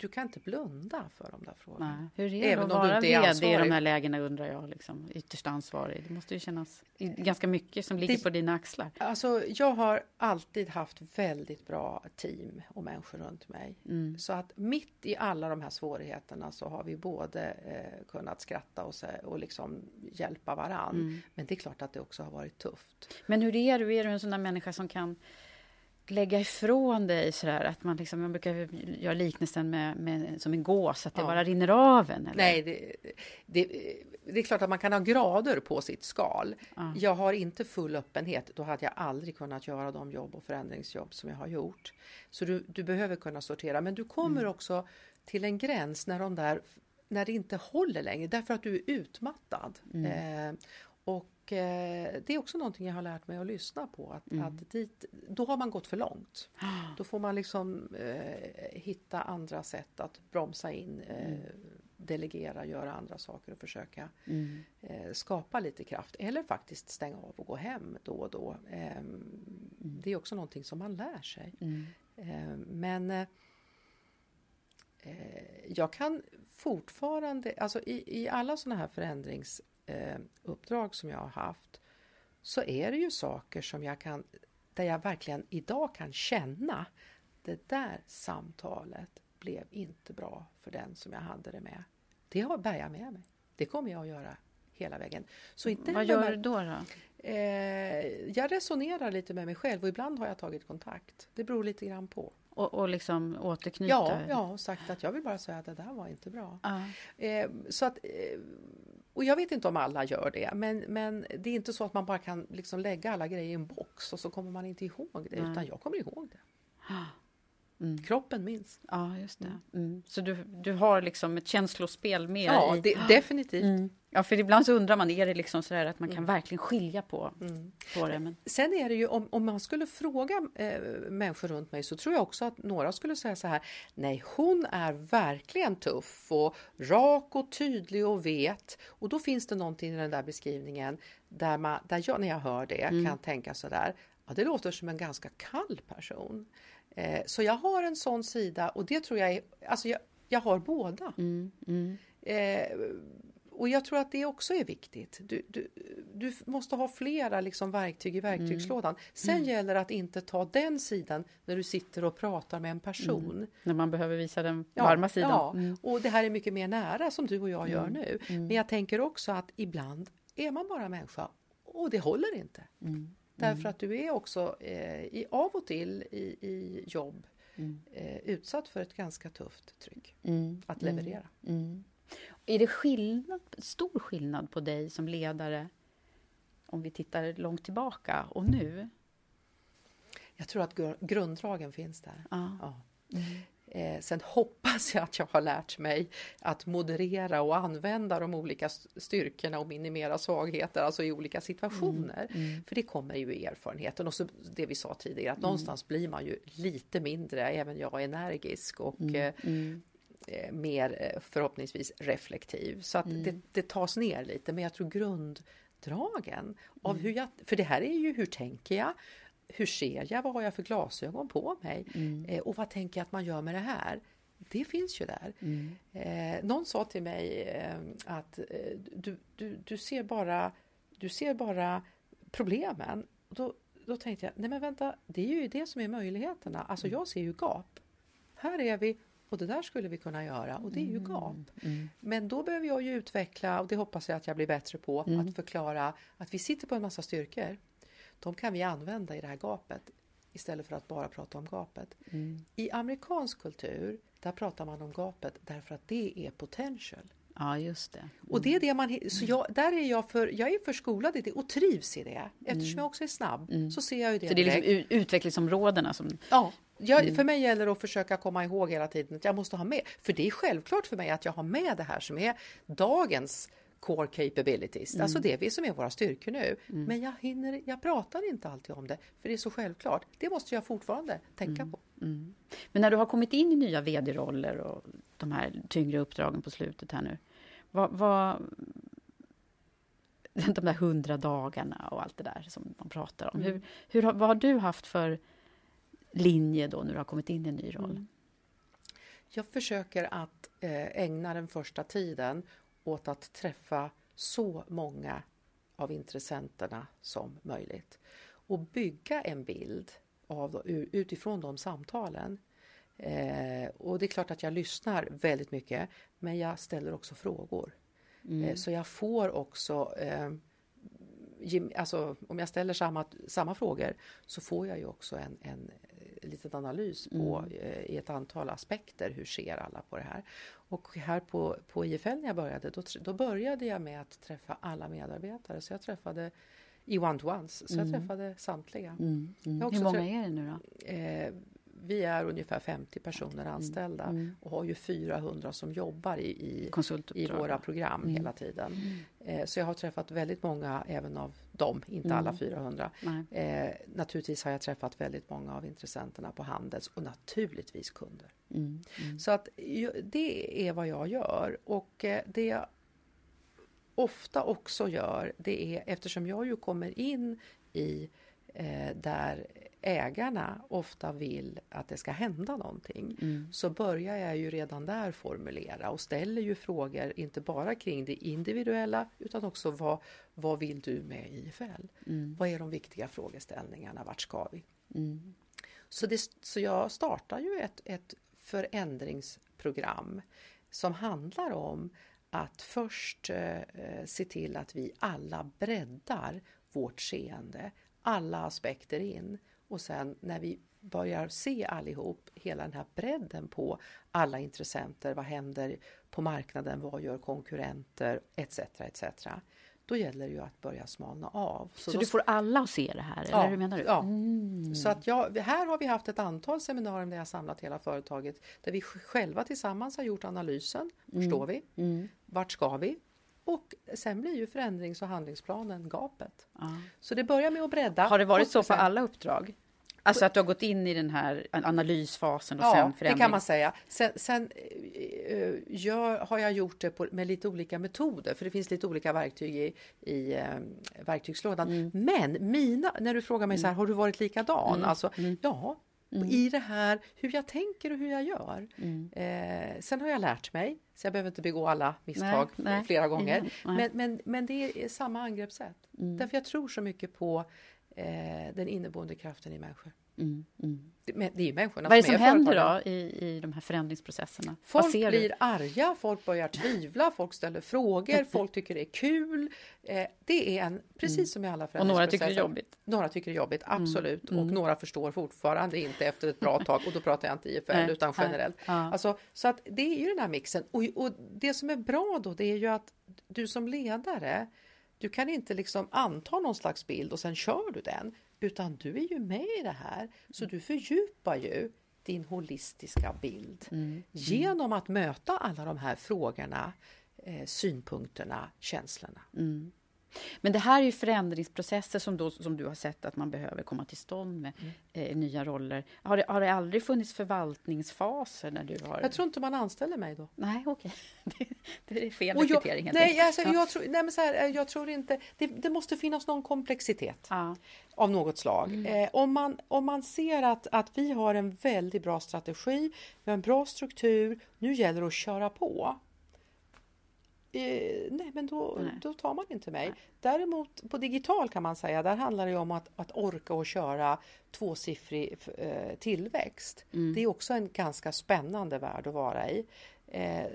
du kan inte blunda för de där frågorna. Nej. Hur är det att vara vd i de här lägena undrar jag, liksom, ytterst ansvarig? Det måste ju kännas ganska mycket som ligger det, på dina axlar. Alltså, jag har alltid haft väldigt bra team och människor runt mig. Mm. Så att mitt i alla de här svårigheterna så har vi både eh, kunnat skratta och, och liksom hjälpa varann. Mm. Men det är klart att det också har varit tufft. Men hur är du? Är du en sån där människa som kan lägga ifrån dig sådär att man liksom, man brukar göra liknelsen med, med som en gås, att det ja. bara rinner av en? Eller? Nej, det, det, det, är klart att man kan ha grader på sitt skal. Ja. Jag har inte full öppenhet, då hade jag aldrig kunnat göra de jobb och förändringsjobb som jag har gjort. Så du, du behöver kunna sortera, men du kommer mm. också till en gräns när de där när det inte håller längre därför att du är utmattad. Mm. Eh, och Eh, det är också någonting jag har lärt mig att lyssna på. Att, mm. att dit, då har man gått för långt. Då får man liksom eh, hitta andra sätt att bromsa in, eh, mm. delegera, göra andra saker och försöka mm. eh, skapa lite kraft. Eller faktiskt stänga av och gå hem då och då. Ehm, mm. Det är också någonting som man lär sig. Mm. Ehm, men eh, jag kan fortfarande, alltså i, i alla sådana här förändrings eh, uppdrag som jag har haft så är det ju saker som jag kan, där jag verkligen idag kan känna det där samtalet blev inte bra för den som jag hade det med. Det har bär jag med mig. Det kommer jag att göra hela vägen. Så Vad gör du då? då? Eh, jag resonerar lite med mig själv och ibland har jag tagit kontakt. Det beror lite grann på. Och, och liksom återknyta? Ja, ja, och sagt att jag vill bara säga att det där var inte bra. Ah. Eh, så att eh, och jag vet inte om alla gör det, men, men det är inte så att man bara kan liksom lägga alla grejer i en box och så kommer man inte ihåg det, Nej. utan jag kommer ihåg det. Mm. Kroppen minns. Ja, just det. Mm. mm. Så du, du har liksom ett känslospel med Ja, det, definitivt. Ja, för ibland så undrar man, är det liksom så att man kan mm. verkligen skilja på, mm. på det? Men... Sen är det ju, om, om man skulle fråga eh, människor runt mig så tror jag också att några skulle säga så här, nej hon är verkligen tuff och rak och tydlig och vet. Och då finns det någonting i den där beskrivningen där, man, där jag när jag hör det mm. kan tänka så där, ja det låter som en ganska kall person. Eh, så jag har en sån sida och det tror jag är, alltså jag, jag har båda. Mm, mm. Eh, och jag tror att det också är viktigt. Du, du, du måste ha flera liksom verktyg i verktygslådan. Mm. Sen mm. gäller det att inte ta den sidan när du sitter och pratar med en person. Mm. När man behöver visa den varma ja, sidan. Ja, mm. och det här är mycket mer nära som du och jag gör mm. nu. Mm. Men jag tänker också att ibland är man bara människa och det håller inte. Därför att du är också eh, i, av och till i, i jobb eh, utsatt för ett ganska tufft tryck att leverera. Är det skillnad, stor skillnad på dig som ledare om vi tittar långt tillbaka och nu? Jag tror att grunddragen finns där. Ah. Ja. Mm. Eh, sen hoppas jag att jag har lärt mig att moderera och använda de olika styrkorna och minimera svagheter, alltså i olika situationer. Mm. Mm. För det kommer ju i erfarenheten och så det vi sa tidigare att mm. någonstans blir man ju lite mindre, även jag, energisk och mm. Eh, mm. Eh, mer eh, förhoppningsvis reflektiv. Så att mm. det, det tas ner lite, men jag tror grunddragen av mm. hur jag... För det här är ju hur tänker jag? Hur ser jag? Vad har jag för glasögon på mig? Mm. Eh, och vad tänker jag att man gör med det här? Det finns ju där. Mm. Eh, någon sa till mig eh, att eh, du, du, du, ser bara, du ser bara problemen. Då, då tänkte jag, nej men vänta, det är ju det som är möjligheterna. Alltså mm. jag ser ju gap. Här är vi och det där skulle vi kunna göra och det är ju mm. gap. Mm. Men då behöver jag ju utveckla, och det hoppas jag att jag blir bättre på, mm. att förklara att vi sitter på en massa styrkor. De kan vi använda i det här gapet istället för att bara prata om gapet. Mm. I amerikansk kultur, där pratar man om gapet därför att det är potential. Ja, just det. Mm. Och det är det man... Så jag, där är jag för... Jag är för skolad i det och trivs i det. Eftersom mm. jag också är snabb så ser jag ju det Så det är liksom utvecklingsområdena som... Ja jag, Mm. För mig gäller det att försöka komma ihåg hela tiden att jag måste ha med, för det är självklart för mig att jag har med det här som är dagens core capabilities, Mm. alltså det vi som är våra styrkor nu. Men jag hinner, jag pratar inte alltid om det, för det är så självklart. Det måste jag fortfarande tänka Mm. på. Men när du har kommit in i nya vd-roller och de här tyngre uppdragen på slutet här nu, vad, vad, de där hundra dagarna och allt det där som man pratar om. Hur, hur, har- vad har du haft för linje då när du har kommit in i en ny roll? Jag försöker att eh, ägna den första tiden åt att träffa så många av intressenterna som möjligt och bygga en bild av, utifrån de samtalen. Eh, och det är klart att jag lyssnar väldigt mycket, men jag ställer också frågor. Eh, så jag får också eh, Alltså, om jag ställer samma, samma frågor så får jag ju också en, en liten analys på, eh, i ett antal aspekter. Hur ser alla på det här? Och här på, på IFL när jag började, då, då började jag med att träffa alla medarbetare. Så jag träffade i one-to-ones, så jag träffade samtliga. Mm. Har Hur många är det nu då? Eh, vi är ungefär 50 personer anställda och har ju 400 som jobbar i, i, i våra program hela tiden. Eh, så jag har träffat väldigt många även av dem, inte alla 400. Nej. Eh, naturligtvis har jag träffat väldigt många av intressenterna på Handels och naturligtvis kunder. Mm. Så att det är vad jag gör och eh, det jag ofta också gör det är eftersom jag ju kommer in i eh, där ägarna ofta vill att det ska hända någonting så börjar jag ju redan där formulera och ställer ju frågor inte bara kring det individuella utan också vad, vad vill du med IFL? Vad är de viktiga frågeställningarna? Vart ska vi? Så, det, så jag startar ju ett, ett förändringsprogram som handlar om att först eh, eh, se till att vi alla breddar vårt seende, alla aspekter in och sen när vi börjar se allihop hela den här bredden på alla intressenter, vad händer på marknaden, vad gör konkurrenter etc. etc. Då gäller det ju att börja smalna av. Så då du får alla att se det här, eller hur menar du? Ja. Så att jag, här har vi haft ett antal seminarier där jag samlat hela företaget där vi själva tillsammans har gjort analysen. Var står vi? Vart ska vi? Och sen blir ju förändrings och handlingsplanen gapet. Så det börjar med att bredda. Har det varit så på alla uppdrag? Alltså att du har gått in i den här analysfasen och Ja, sen det förändring? kan man säga. Sen, sen eh, gör, har jag gjort det på, med lite olika metoder, för det finns lite olika verktyg i, i eh, verktygslådan. Mm. Men mina, när du frågar mig så här, har du varit likadan? Mm. Alltså, ja, i det här hur jag tänker och hur jag gör. Mm. Eh, sen har jag lärt mig, så jag behöver inte begå alla misstag Nej, nej, flera gånger. nej. men, men, men det är samma angreppssätt. Mm. Därför jag tror så mycket på eh, den inneboende kraften i människor. Mm, mm. Det, det är ju människorna Vad är det som är händer då i, i de här förändringsprocesserna? Folk blir du? arga, folk börjar tvivla, folk ställer frågor, folk tycker det är kul. Eh, det är en, precis som i alla Mm. Och några tycker det är förändringsprocesser. jobbigt. Mm. Några tycker det är jobbigt, absolut. Och några förstår fortfarande inte efter ett bra tag. Och då pratar jag inte IFL Nej, utan nej, generellt. ja. Alltså, så att det är ju den här mixen. Och, och det som är bra då, det är ju att du som ledare, du kan inte liksom anta någon slags bild och sen kör du den. Utan du är ju med i det här. Så du fördjupar ju din holistiska bild genom att möta alla de här frågorna, eh, synpunkterna, känslorna. Men det här är ju förändringsprocesser som, då, som du har sett att man behöver komma till stånd med Mm. eh, nya roller. Har det, har det aldrig funnits förvaltningsfaser när du har... Jag tror inte man anställer mig då. Nej, okej. Det, det är fel Och jag, rekrytering nej, alltså, Ja. jag, tror, nej, men så här, eh, jag tror inte... Det, det måste finnas någon komplexitet Ja. av något slag. Eh, om, man, om man ser att, att vi har en väldigt bra strategi, vi har en bra struktur, nu gäller det att köra på. Eh, nej, men då, Nej. då tar man inte mig. Däremot på digital kan man säga, där handlar det ju om att, att orka och köra tvåsiffrig eh, tillväxt. Det är också en ganska spännande värld att vara i. Eh,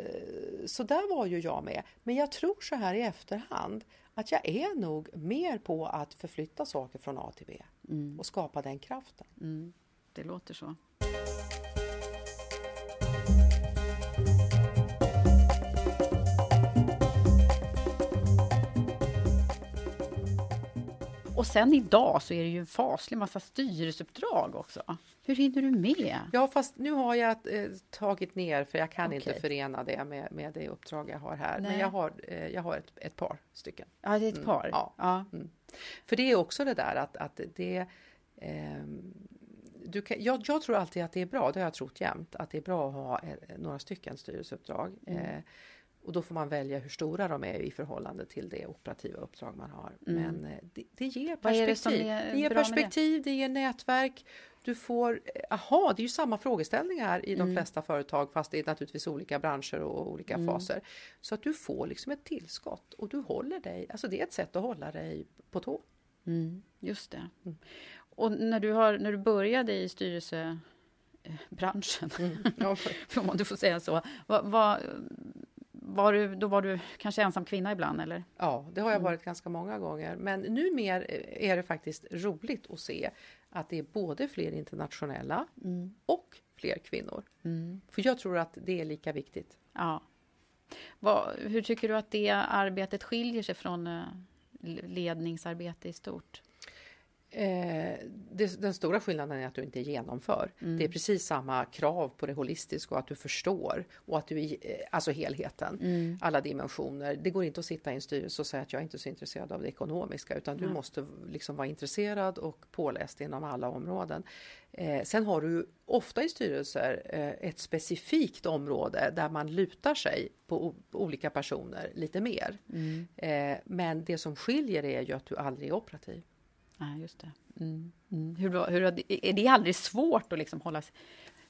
så där var ju jag med. Men jag tror så här i efterhand att jag är nog mer på att förflytta saker från A till B och skapa den kraften. Mm, det låter så. Och sen idag så är det ju en faslig massa styrelseuppdrag också. Hur hinner du med? Ja, fast nu har jag eh, tagit ner för jag kan Okej. inte förena det med, med det uppdrag jag har här. Nej. Men jag har, eh, jag har ett, ett par stycken. Ja, det är ett Mm, par. ja. Ja. Mm. För det är också det där att, att det ehm, du kan, jag, jag tror alltid att det är bra, det har jag trott jämt, att det är bra att ha eh, några stycken styrelseuppdrag. Mm. Eh, och då får man välja hur stora de är i förhållande till det operativa uppdrag man har. Mm. Men eh, det, det ger det perspektiv. är det ger med det? perspektiv, det ger nätverk. Du får, aha, det är ju samma frågeställningar i de Mm. flesta företag fast det är naturligtvis olika branscher och olika Mm. faser. Så att du får liksom ett tillskott och du håller dig, alltså det är ett sätt att hålla dig på tå. Mm, just det. Mm. Och när du, har, när du började i styrelsebranschen, Ja, om man du får säga så, vad, vad, var du, då var du kanske ensam kvinna ibland, eller? Ja, det har jag varit ganska många gånger. Men numer är det faktiskt roligt att se att det är både fler internationella och fler kvinnor. För jag tror att det är lika viktigt. Ja. Vad, hur tycker du att det arbetet skiljer sig från eh, ledningsarbete i stort? Eh, det, den stora skillnaden är att du inte genomför. Det är precis samma krav på det holistiska och att du förstår och att du, eh, alltså helheten, alla dimensioner. Det går inte att sitta i en styrelse och säga att jag är inte så intresserad av det ekonomiska utan du måste liksom vara intresserad och påläst inom alla områden. Eh, sen har du ofta i styrelser eh, ett specifikt område där man lutar sig på, olika personer lite mer. Eh, men det som skiljer är ju att du aldrig är operativ. Nej, just det. Mm. Mm. Hur, hur, är det aldrig svårt att liksom hålla sig...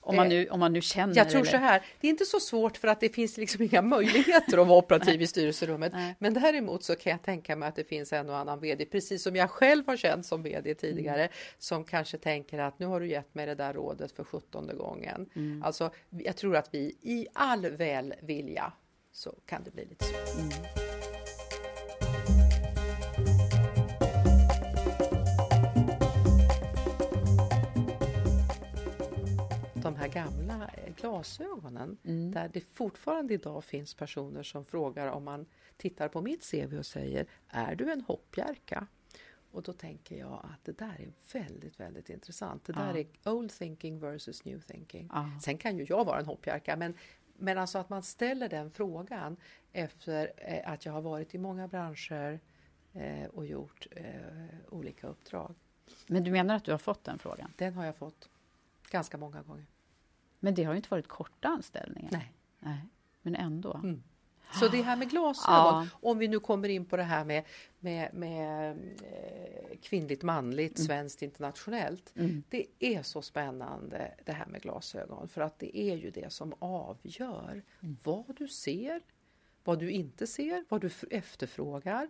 Om man, Eh, nu, om man nu känner... Jag tror eller- så här, det är inte så svårt för att det finns liksom inga möjligheter att vara operativ i styrelserummet. Nej. Men däremot så kan jag tänka mig att det finns en och annan VD, precis som jag själv har känt som VD tidigare, Mm. som kanske tänker att nu har du gett mig det där rådet för sjuttonde gången. Mm. Alltså, jag tror att vi i all välvilja så kan det bli lite så. Mm. De här gamla eh, glasögonen, Mm. där det fortfarande idag finns personer som frågar om man tittar på mitt CV och säger Är du en hoppjerka? Och då tänker jag att det där är väldigt, väldigt intressant. Det där Ja. är old thinking versus new thinking. Ja. Sen kan ju jag vara en hoppjerka, men, men alltså att man ställer den frågan efter eh, att jag har varit i många branscher eh, och gjort olika uppdrag. Men du menar att du har fått den frågan? Den har jag fått ganska många gånger. Men det har ju inte varit korta anställningar. Nej. Nej. Men ändå. Mm. Så det här med glasögon, Ja. om vi nu kommer in på det här med, med, med eh, kvinnligt, manligt, svenskt, internationellt. Mm. Det är så spännande det här med glasögon för att det är ju det som avgör Mm. vad du ser, vad du inte ser, vad du efterfrågar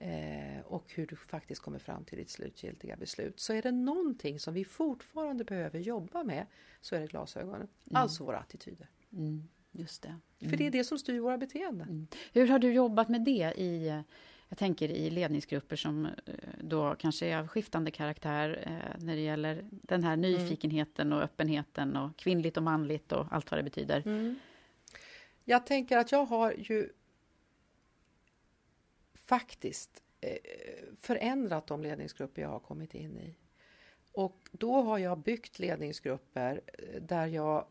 eh, och hur du faktiskt kommer fram till ditt slutgiltiga beslut. Så är det någonting som vi fortfarande behöver jobba med så är det glasögonen, alltså våra attityder. Mm. Just det. För det är det som styr våra beteenden. Hur har du jobbat med det i, jag tänker i ledningsgrupper som eh, då kanske är av skiftande karaktär eh, när det gäller den här nyfikenheten och öppenheten och kvinnligt och manligt och allt vad det betyder. Jag tänker att jag har ju faktiskt eh, förändrat de ledningsgrupper jag har kommit in i. Och då har jag byggt ledningsgrupper eh, där jag...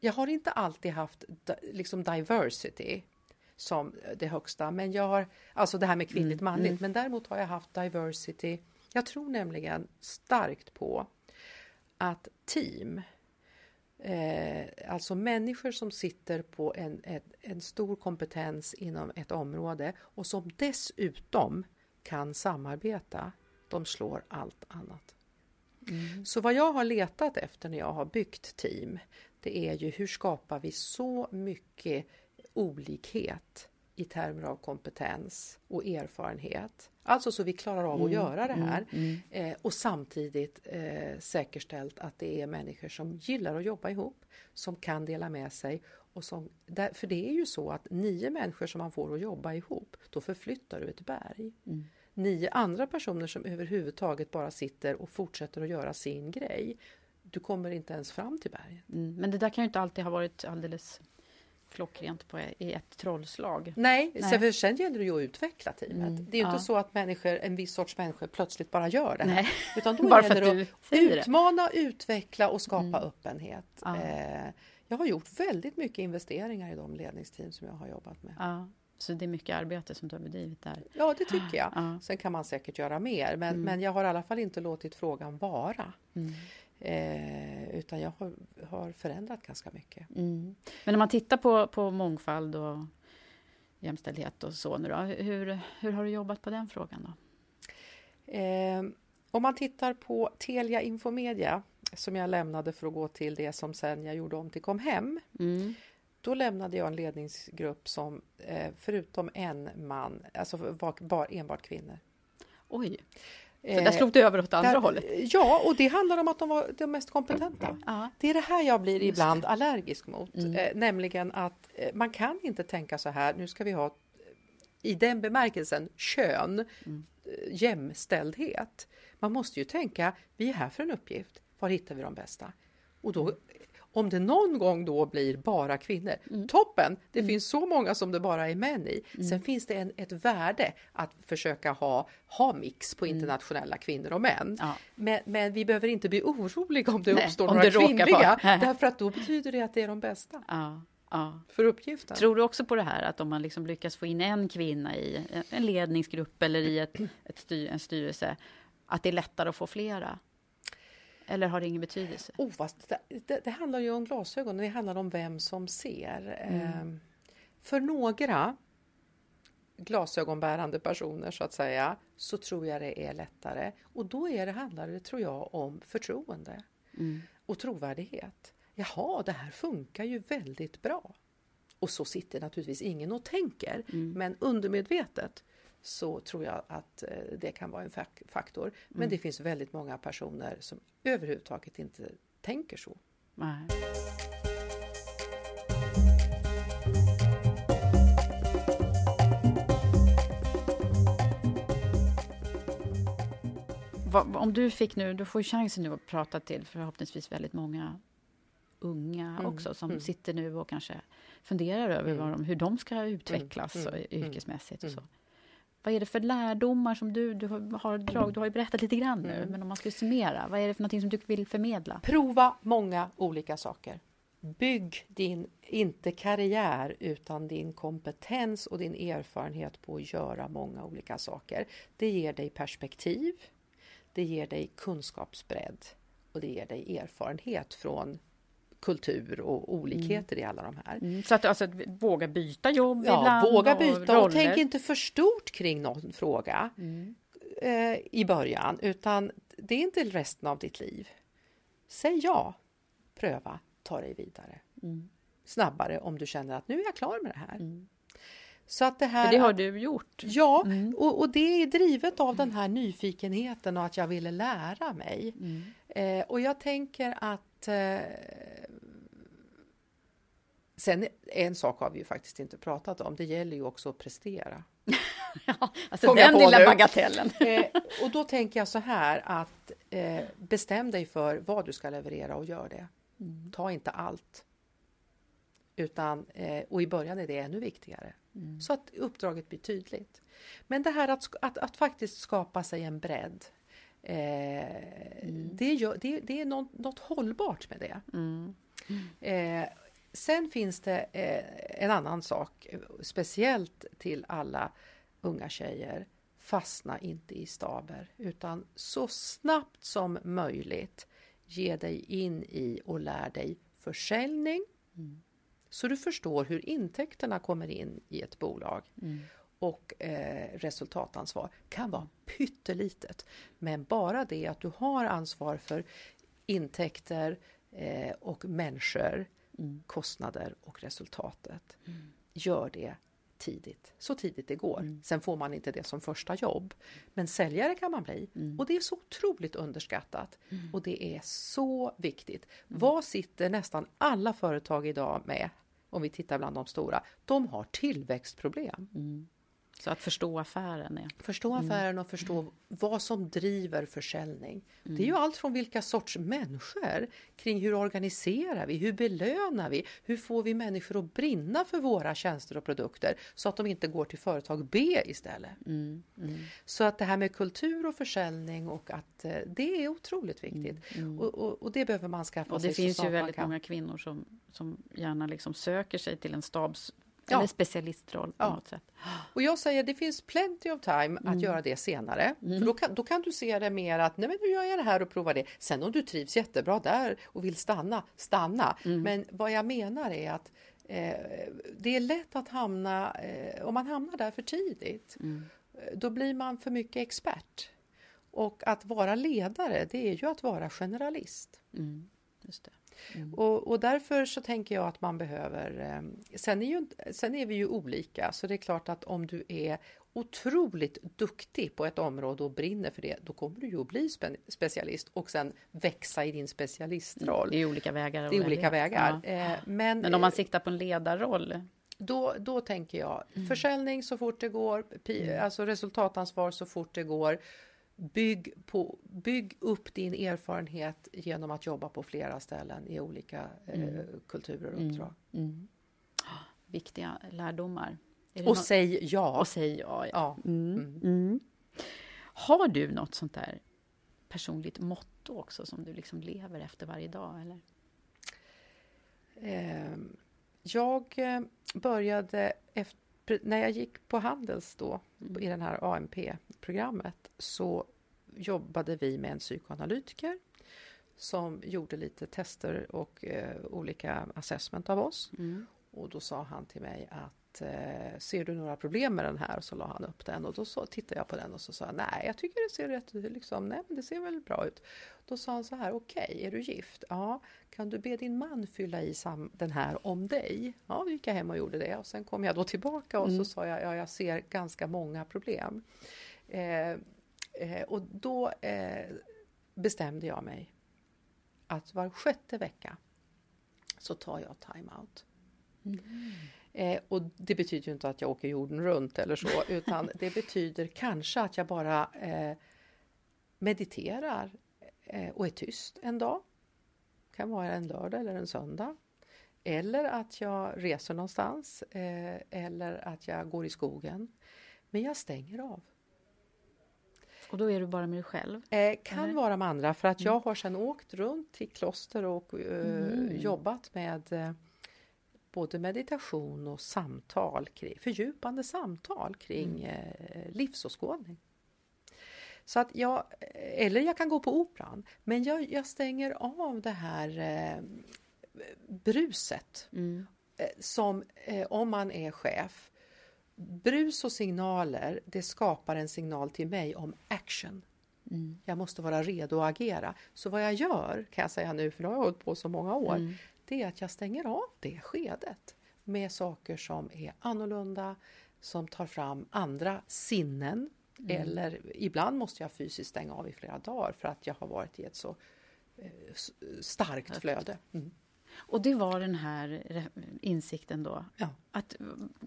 Jag har inte alltid haft liksom diversity som det högsta, men jag har alltså det här med kvinnligt manligt, men däremot har jag haft diversity. Jag tror nämligen starkt på att team Eh, alltså människor som sitter på en, en, en stor kompetens inom ett område och som dessutom kan samarbeta, de slår allt annat. Så vad jag har letat efter när jag har byggt team, det är ju hur skapar vi så mycket olikhet i termer av kompetens och erfarenhet. Alltså så vi klarar av att göra det här eh, och samtidigt eh, säkerställt att det är människor som gillar att jobba ihop, som kan dela med sig. Och som, där, för det är ju så att nio människor som man får att jobba ihop, då förflyttar du ett berg. Nio andra personer som överhuvudtaget bara sitter och fortsätter att göra sin grej, du kommer inte ens fram till berget. Mm. Men det där kan ju inte alltid ha varit alldeles klockrent på i ett trollslag. Nej, Nej. Sen, sen gäller det ju att utveckla teamet. Mm, det är ju ja. inte så att människor, en viss sorts människor plötsligt bara gör det här. Nej. Utan då Bara för gäller att det att säger det. utmana, utveckla och skapa Mm. öppenhet. Ja. Eh, jag har gjort väldigt mycket investeringar i de ledningsteam som jag har jobbat med. Ja, så det är mycket arbete som du har bedrivit där. Ja, det tycker jag. Ja. Sen kan man säkert göra mer, men, Mm. men jag har i alla fall inte låtit frågan vara. Mm. Eh, utan jag har, har förändrat ganska mycket. Mm. Men om man tittar på, på mångfald och jämställdhet och så nu då, hur, hur har du jobbat på den frågan då? Eh, om man tittar på Telia Infomedia som jag lämnade för att gå till det som sen jag gjorde om till Comhem. Mm. Då lämnade jag en ledningsgrupp som eh, förutom en man, alltså var bara enbart kvinnor. Oj, så Eh, där slog det över åt andra där- hållet? Ja, och det handlar om att de var de mest kompetenta. Ja. Det är det här jag blir ibland allergisk mot. Mm. Eh, nämligen att eh, man kan inte tänka så här, nu ska vi ha i den bemärkelsen kön, Mm. eh, jämställdhet. Man måste ju tänka, vi är här för en uppgift, var hittar vi de bästa? Och då, om det någon gång då blir bara kvinnor, Mm. toppen! Det finns så många som det bara är män i. Sen finns det en, ett värde att försöka ha, ha mix på internationella kvinnor och män. Mm. Ja. Men, men vi behöver inte bli oroliga om det Nej, uppstår om några det kvinnliga, därför att då betyder det att det är de bästa Ja, ja. för uppgiften. Tror du också på det här att om man liksom lyckas få in en kvinna i en ledningsgrupp eller i ett, ett styr, en styrelse, att det är lättare att få flera? Eller har det ingen betydelse? Oh, fast det, det, det handlar ju om glasögon, det handlar om vem som ser. Ehm, för några glasögonbärande personer så att säga, så tror jag det är lättare. Och då är det, handlar det, tror jag, om förtroende Mm. och trovärdighet. Jaha, det här funkar ju väldigt bra. Och så sitter naturligtvis ingen och tänker, Mm. men undermedvetet så tror jag att eh, det kan vara en fak- faktor. Men Mm. det finns väldigt många personer som överhuvudtaget inte tänker så. Nej. Om du fick nu, du får chansen nu att prata till förhoppningsvis väldigt många unga Mm, också som mm. sitter nu och kanske funderar över Mm. de, hur de ska utvecklas mm, och mm, yrkesmässigt och så. Vad är det för lärdomar som du, du har, har drag, du har ju berättat lite grann nu, Mm. men om man skulle summera, vad är det för någonting som du vill förmedla? Prova många olika saker. Bygg din, inte karriär, utan din kompetens och din erfarenhet på att göra många olika saker. Det ger dig perspektiv, det ger dig kunskapsbredd och det ger dig erfarenhet från kultur och olikheter i alla de här. Mm, så att alltså, att våga byta jobb Ja, ibland våga och byta och roller. tänk inte för stort kring någon fråga Mm. eh, i början, utan det är inte resten av ditt liv. Säg ja, pröva, ta dig vidare. Mm. Snabbare om du känner att nu är jag klar med det här. Mm. Så att det här... För det har du gjort. Ja, Mm. och, och det är drivet av den här nyfikenheten och att jag ville lära mig. Mm. Eh, och jag tänker att eh, Sen en sak har vi ju faktiskt inte pratat om. Det gäller ju också att prestera. Ja, alltså Kom den lilla nu. bagatellen. Eh, och då tänker jag så här att eh, bestäm dig för vad du ska leverera och gör det. Mm. Ta inte allt. Utan, eh, och i början är det ännu viktigare. Mm. Så att uppdraget blir tydligt. Men det här att, att, att faktiskt skapa sig en bredd. Eh, det, gör, det, det är något, något hållbart med det. Mm. Eh, sen finns det eh, en annan sak, speciellt till alla unga tjejer. Fastna inte i staber, utan så snabbt som möjligt ge dig in i och lär dig försäljning. Så du förstår hur intäkterna kommer in i ett bolag. Och eh, resultatansvar kan vara pyttelitet. Men bara det att du har ansvar för intäkter eh, och människor, kostnader och resultatet. Gör det tidigt, så tidigt det går. Sen får man inte det som första jobb. Men säljare kan man bli. Och det är så otroligt underskattat. Och det är så viktigt. Vad sitter nästan alla företag idag med? Om vi tittar bland de stora. De har tillväxtproblem. Så att förstå affären är... Förstå affären och förstå vad som driver försäljning. Det är ju allt från vilka sorts människor, kring hur organiserar vi, hur belönar vi, hur får vi människor att brinna för våra tjänster och produkter så att de inte går till företag B istället. Så att det här med kultur och försäljning och att eh, det är otroligt viktigt. Och, och, och det behöver man skaffa Och sig det finns ju väldigt många kvinnor som, som gärna liksom söker sig till en stabs Ja. eller specialistroll på Ja. något sätt. Och jag säger det finns plenty of time att göra det senare. För då kan, då kan du se det mer att nej men nu gör jag det här och provar det. Sen om du trivs jättebra där och vill stanna, stanna. Men vad jag menar är att eh, det är lätt att hamna, eh, om man hamnar där för tidigt, eh, då blir man för mycket expert. Och att vara ledare, det är ju att vara generalist. Just det. Och, och därför så tänker jag att man behöver... Eh, sen, är ju, sen är vi ju olika, så det är klart att om du är otroligt duktig på ett område och brinner för det, då kommer du ju att bli spe, specialist och sen växa i din specialistroll. Det är olika vägar. Det är olika vägar. Ja. Eh, men Men om man eh, siktar på en ledarroll, då, då tänker jag försäljning så fort det går, pi, alltså resultatansvar så fort det går. Bygg, på, bygg upp din erfarenhet genom att jobba på flera ställen i olika eh, kulturer och uppdrag. viktiga lärdomar. Är det Och nå- säg ja. och säg ja. ja. ja. Mm. Har du något sånt där personligt motto också som du liksom lever efter varje dag? Eller? Eh, jag eh, började efter, när jag gick på Handels då i den här AMP-programmet så jobbade vi med en psykoanalytiker som gjorde lite tester och eh, olika assessment av oss. Och då sa han till mig att eh, ser du några problem med den här? Och så la han upp den och då så, tittade jag på den och så sa jag nej, jag tycker det ser rätt liksom, nej, men det ser väl bra ut. Då sa han så här, okej, är du gift? Ja, kan du be din man fylla i sam- den här om dig? Ja, då gick jag hem och gjorde det och sen kom jag då tillbaka och så sa jag, ja, jag ser ganska många problem. Eh, eh, och då eh, bestämde jag mig att var sjätte vecka så tar jag time-out. Eh, och det betyder ju inte att jag åker jorden runt eller så, utan det betyder kanske att jag bara eh, mediterar eh, och är tyst en dag. kan vara en lördag eller en söndag. Eller att jag reser någonstans eh, eller att jag går i skogen. Men jag stänger av. Och då är du bara med dig själv? Eh, kan vara med andra för att jag har sedan åkt runt till kloster och eh, jobbat med eh, både meditation och samtal, kring, fördjupande samtal kring eh, livsåskådning. Så att jag, eller jag kan gå på operan, men jag, jag stänger av det här eh, bruset eh, som eh, om man är chef. Brus och signaler, det skapar en signal till mig om action. Jag måste vara redo att agera. Så vad jag gör, kan jag säga nu, för nu har jag hållit på så många år, det är att jag stänger av det skedet med saker som är annorlunda, som tar fram andra sinnen. Eller ibland måste jag fysiskt stänga av i flera dagar för att jag har varit i ett så eh, starkt flöde. Mm. Och det var den här insikten då? Ja. Att,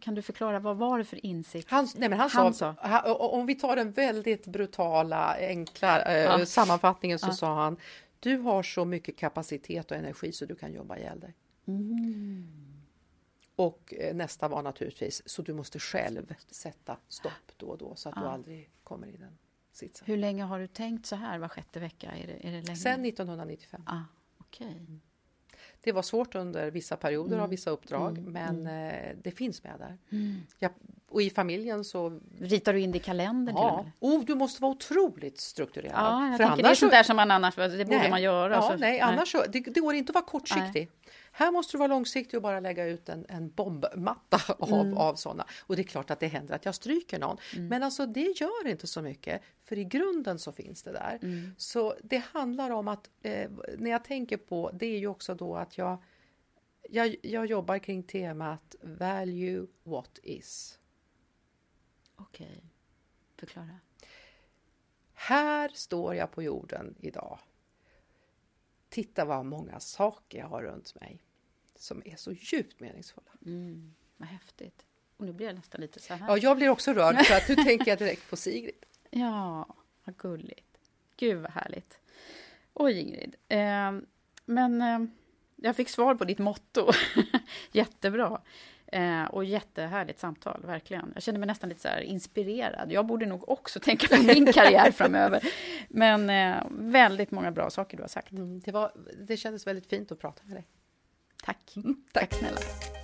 kan du förklara, vad var det för insikt? Han, nej men han, Han sa, sa. om vi tar den väldigt brutala, enkla eh, Ja. sammanfattningen så sa han Du har så mycket kapacitet och energi så du kan jobba ihjäl dig. Och eh, nästa var naturligtvis så du måste själv sätta stopp då och då så att du aldrig kommer i den sitsen. Hur länge har du tänkt så här var sjätte vecka? Är det, är det länge? Sen 1995. Ah, okej. Det var svårt under vissa perioder av vissa uppdrag men eh, det finns med där. Ja, och i familjen så Ritar du in det i kalendern till och Ja, med? oh, du måste vara otroligt strukturerad. Ja, jag För tänker det är annars så- sånt där som man annars, det borde Nej. man göra. Ja, så- nej, annars så, det, det går inte att vara kortsiktig. Här måste du vara långsiktig och bara lägga ut en, en bombmatta av, Mm. av sådana. Och det är klart att det händer att jag stryker någon. Men alltså det gör inte så mycket. För i grunden så finns det där. Mm. Så det handlar om att, eh, när jag tänker på, det är ju också då att jag, jag, jag jobbar kring temat value what is. Okej, förklara. Här står jag på jorden idag. Titta vad många saker jag har runt mig som är så djupt meningsfulla. Mm, vad häftigt. Och nu blir jag nästan lite så här. Ja, jag blir också rörd för att nu tänker jag direkt på Sigrid. Ja, vad gulligt. Gud vad härligt. Oj Ingrid. Eh, men eh, jag fick svar på ditt motto. Jättebra. Eh, och jättehärligt samtal, verkligen. Jag känner mig nästan lite så inspirerad. Jag borde nog också tänka på min karriär framöver. Men eh, väldigt många bra saker du har sagt. Mm, det, var, det kändes väldigt fint att prata med dig. Tack. Mm, tack. tack snälla.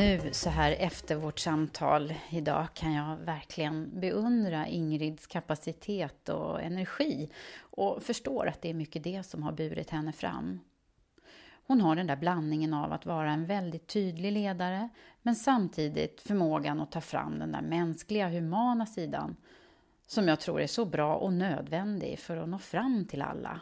Nu så här efter vårt samtal idag kan jag verkligen beundra Ingrids kapacitet och energi och förstår att det är mycket det som har burit henne fram. Hon har den där blandningen av att vara en väldigt tydlig ledare men samtidigt förmågan att ta fram den där mänskliga, humana sidan som jag tror är så bra och nödvändig för att nå fram till alla.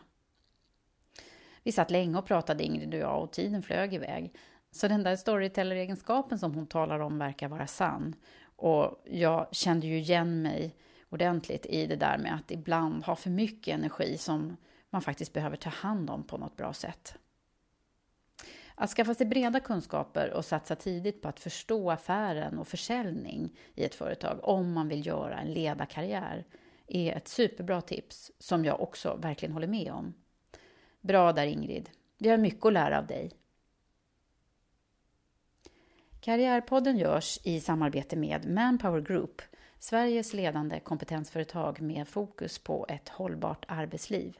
Vi satt länge och pratade Ingrid och jag och tiden flög iväg. Så den där storyteller-egenskapen som hon talar om verkar vara sann. Och jag kände ju igen mig ordentligt i det där med att ibland ha för mycket energi som man faktiskt behöver ta hand om på något bra sätt. Att skaffa sig breda kunskaper och satsa tidigt på att förstå affären och försäljning i ett företag om man vill göra en ledarkarriär är ett superbra tips som jag också verkligen håller med om. Bra där Ingrid. Vi har mycket att lära av dig. Karriärpodden görs i samarbete med Manpower Group, Sveriges ledande kompetensföretag med fokus på ett hållbart arbetsliv.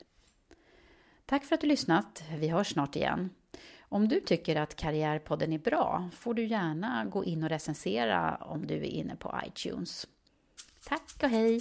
Tack för att du lyssnat. Vi hörs snart igen. Om du tycker att Karriärpodden är bra får du gärna gå in och recensera om du är inne på iTunes. Tack och hej!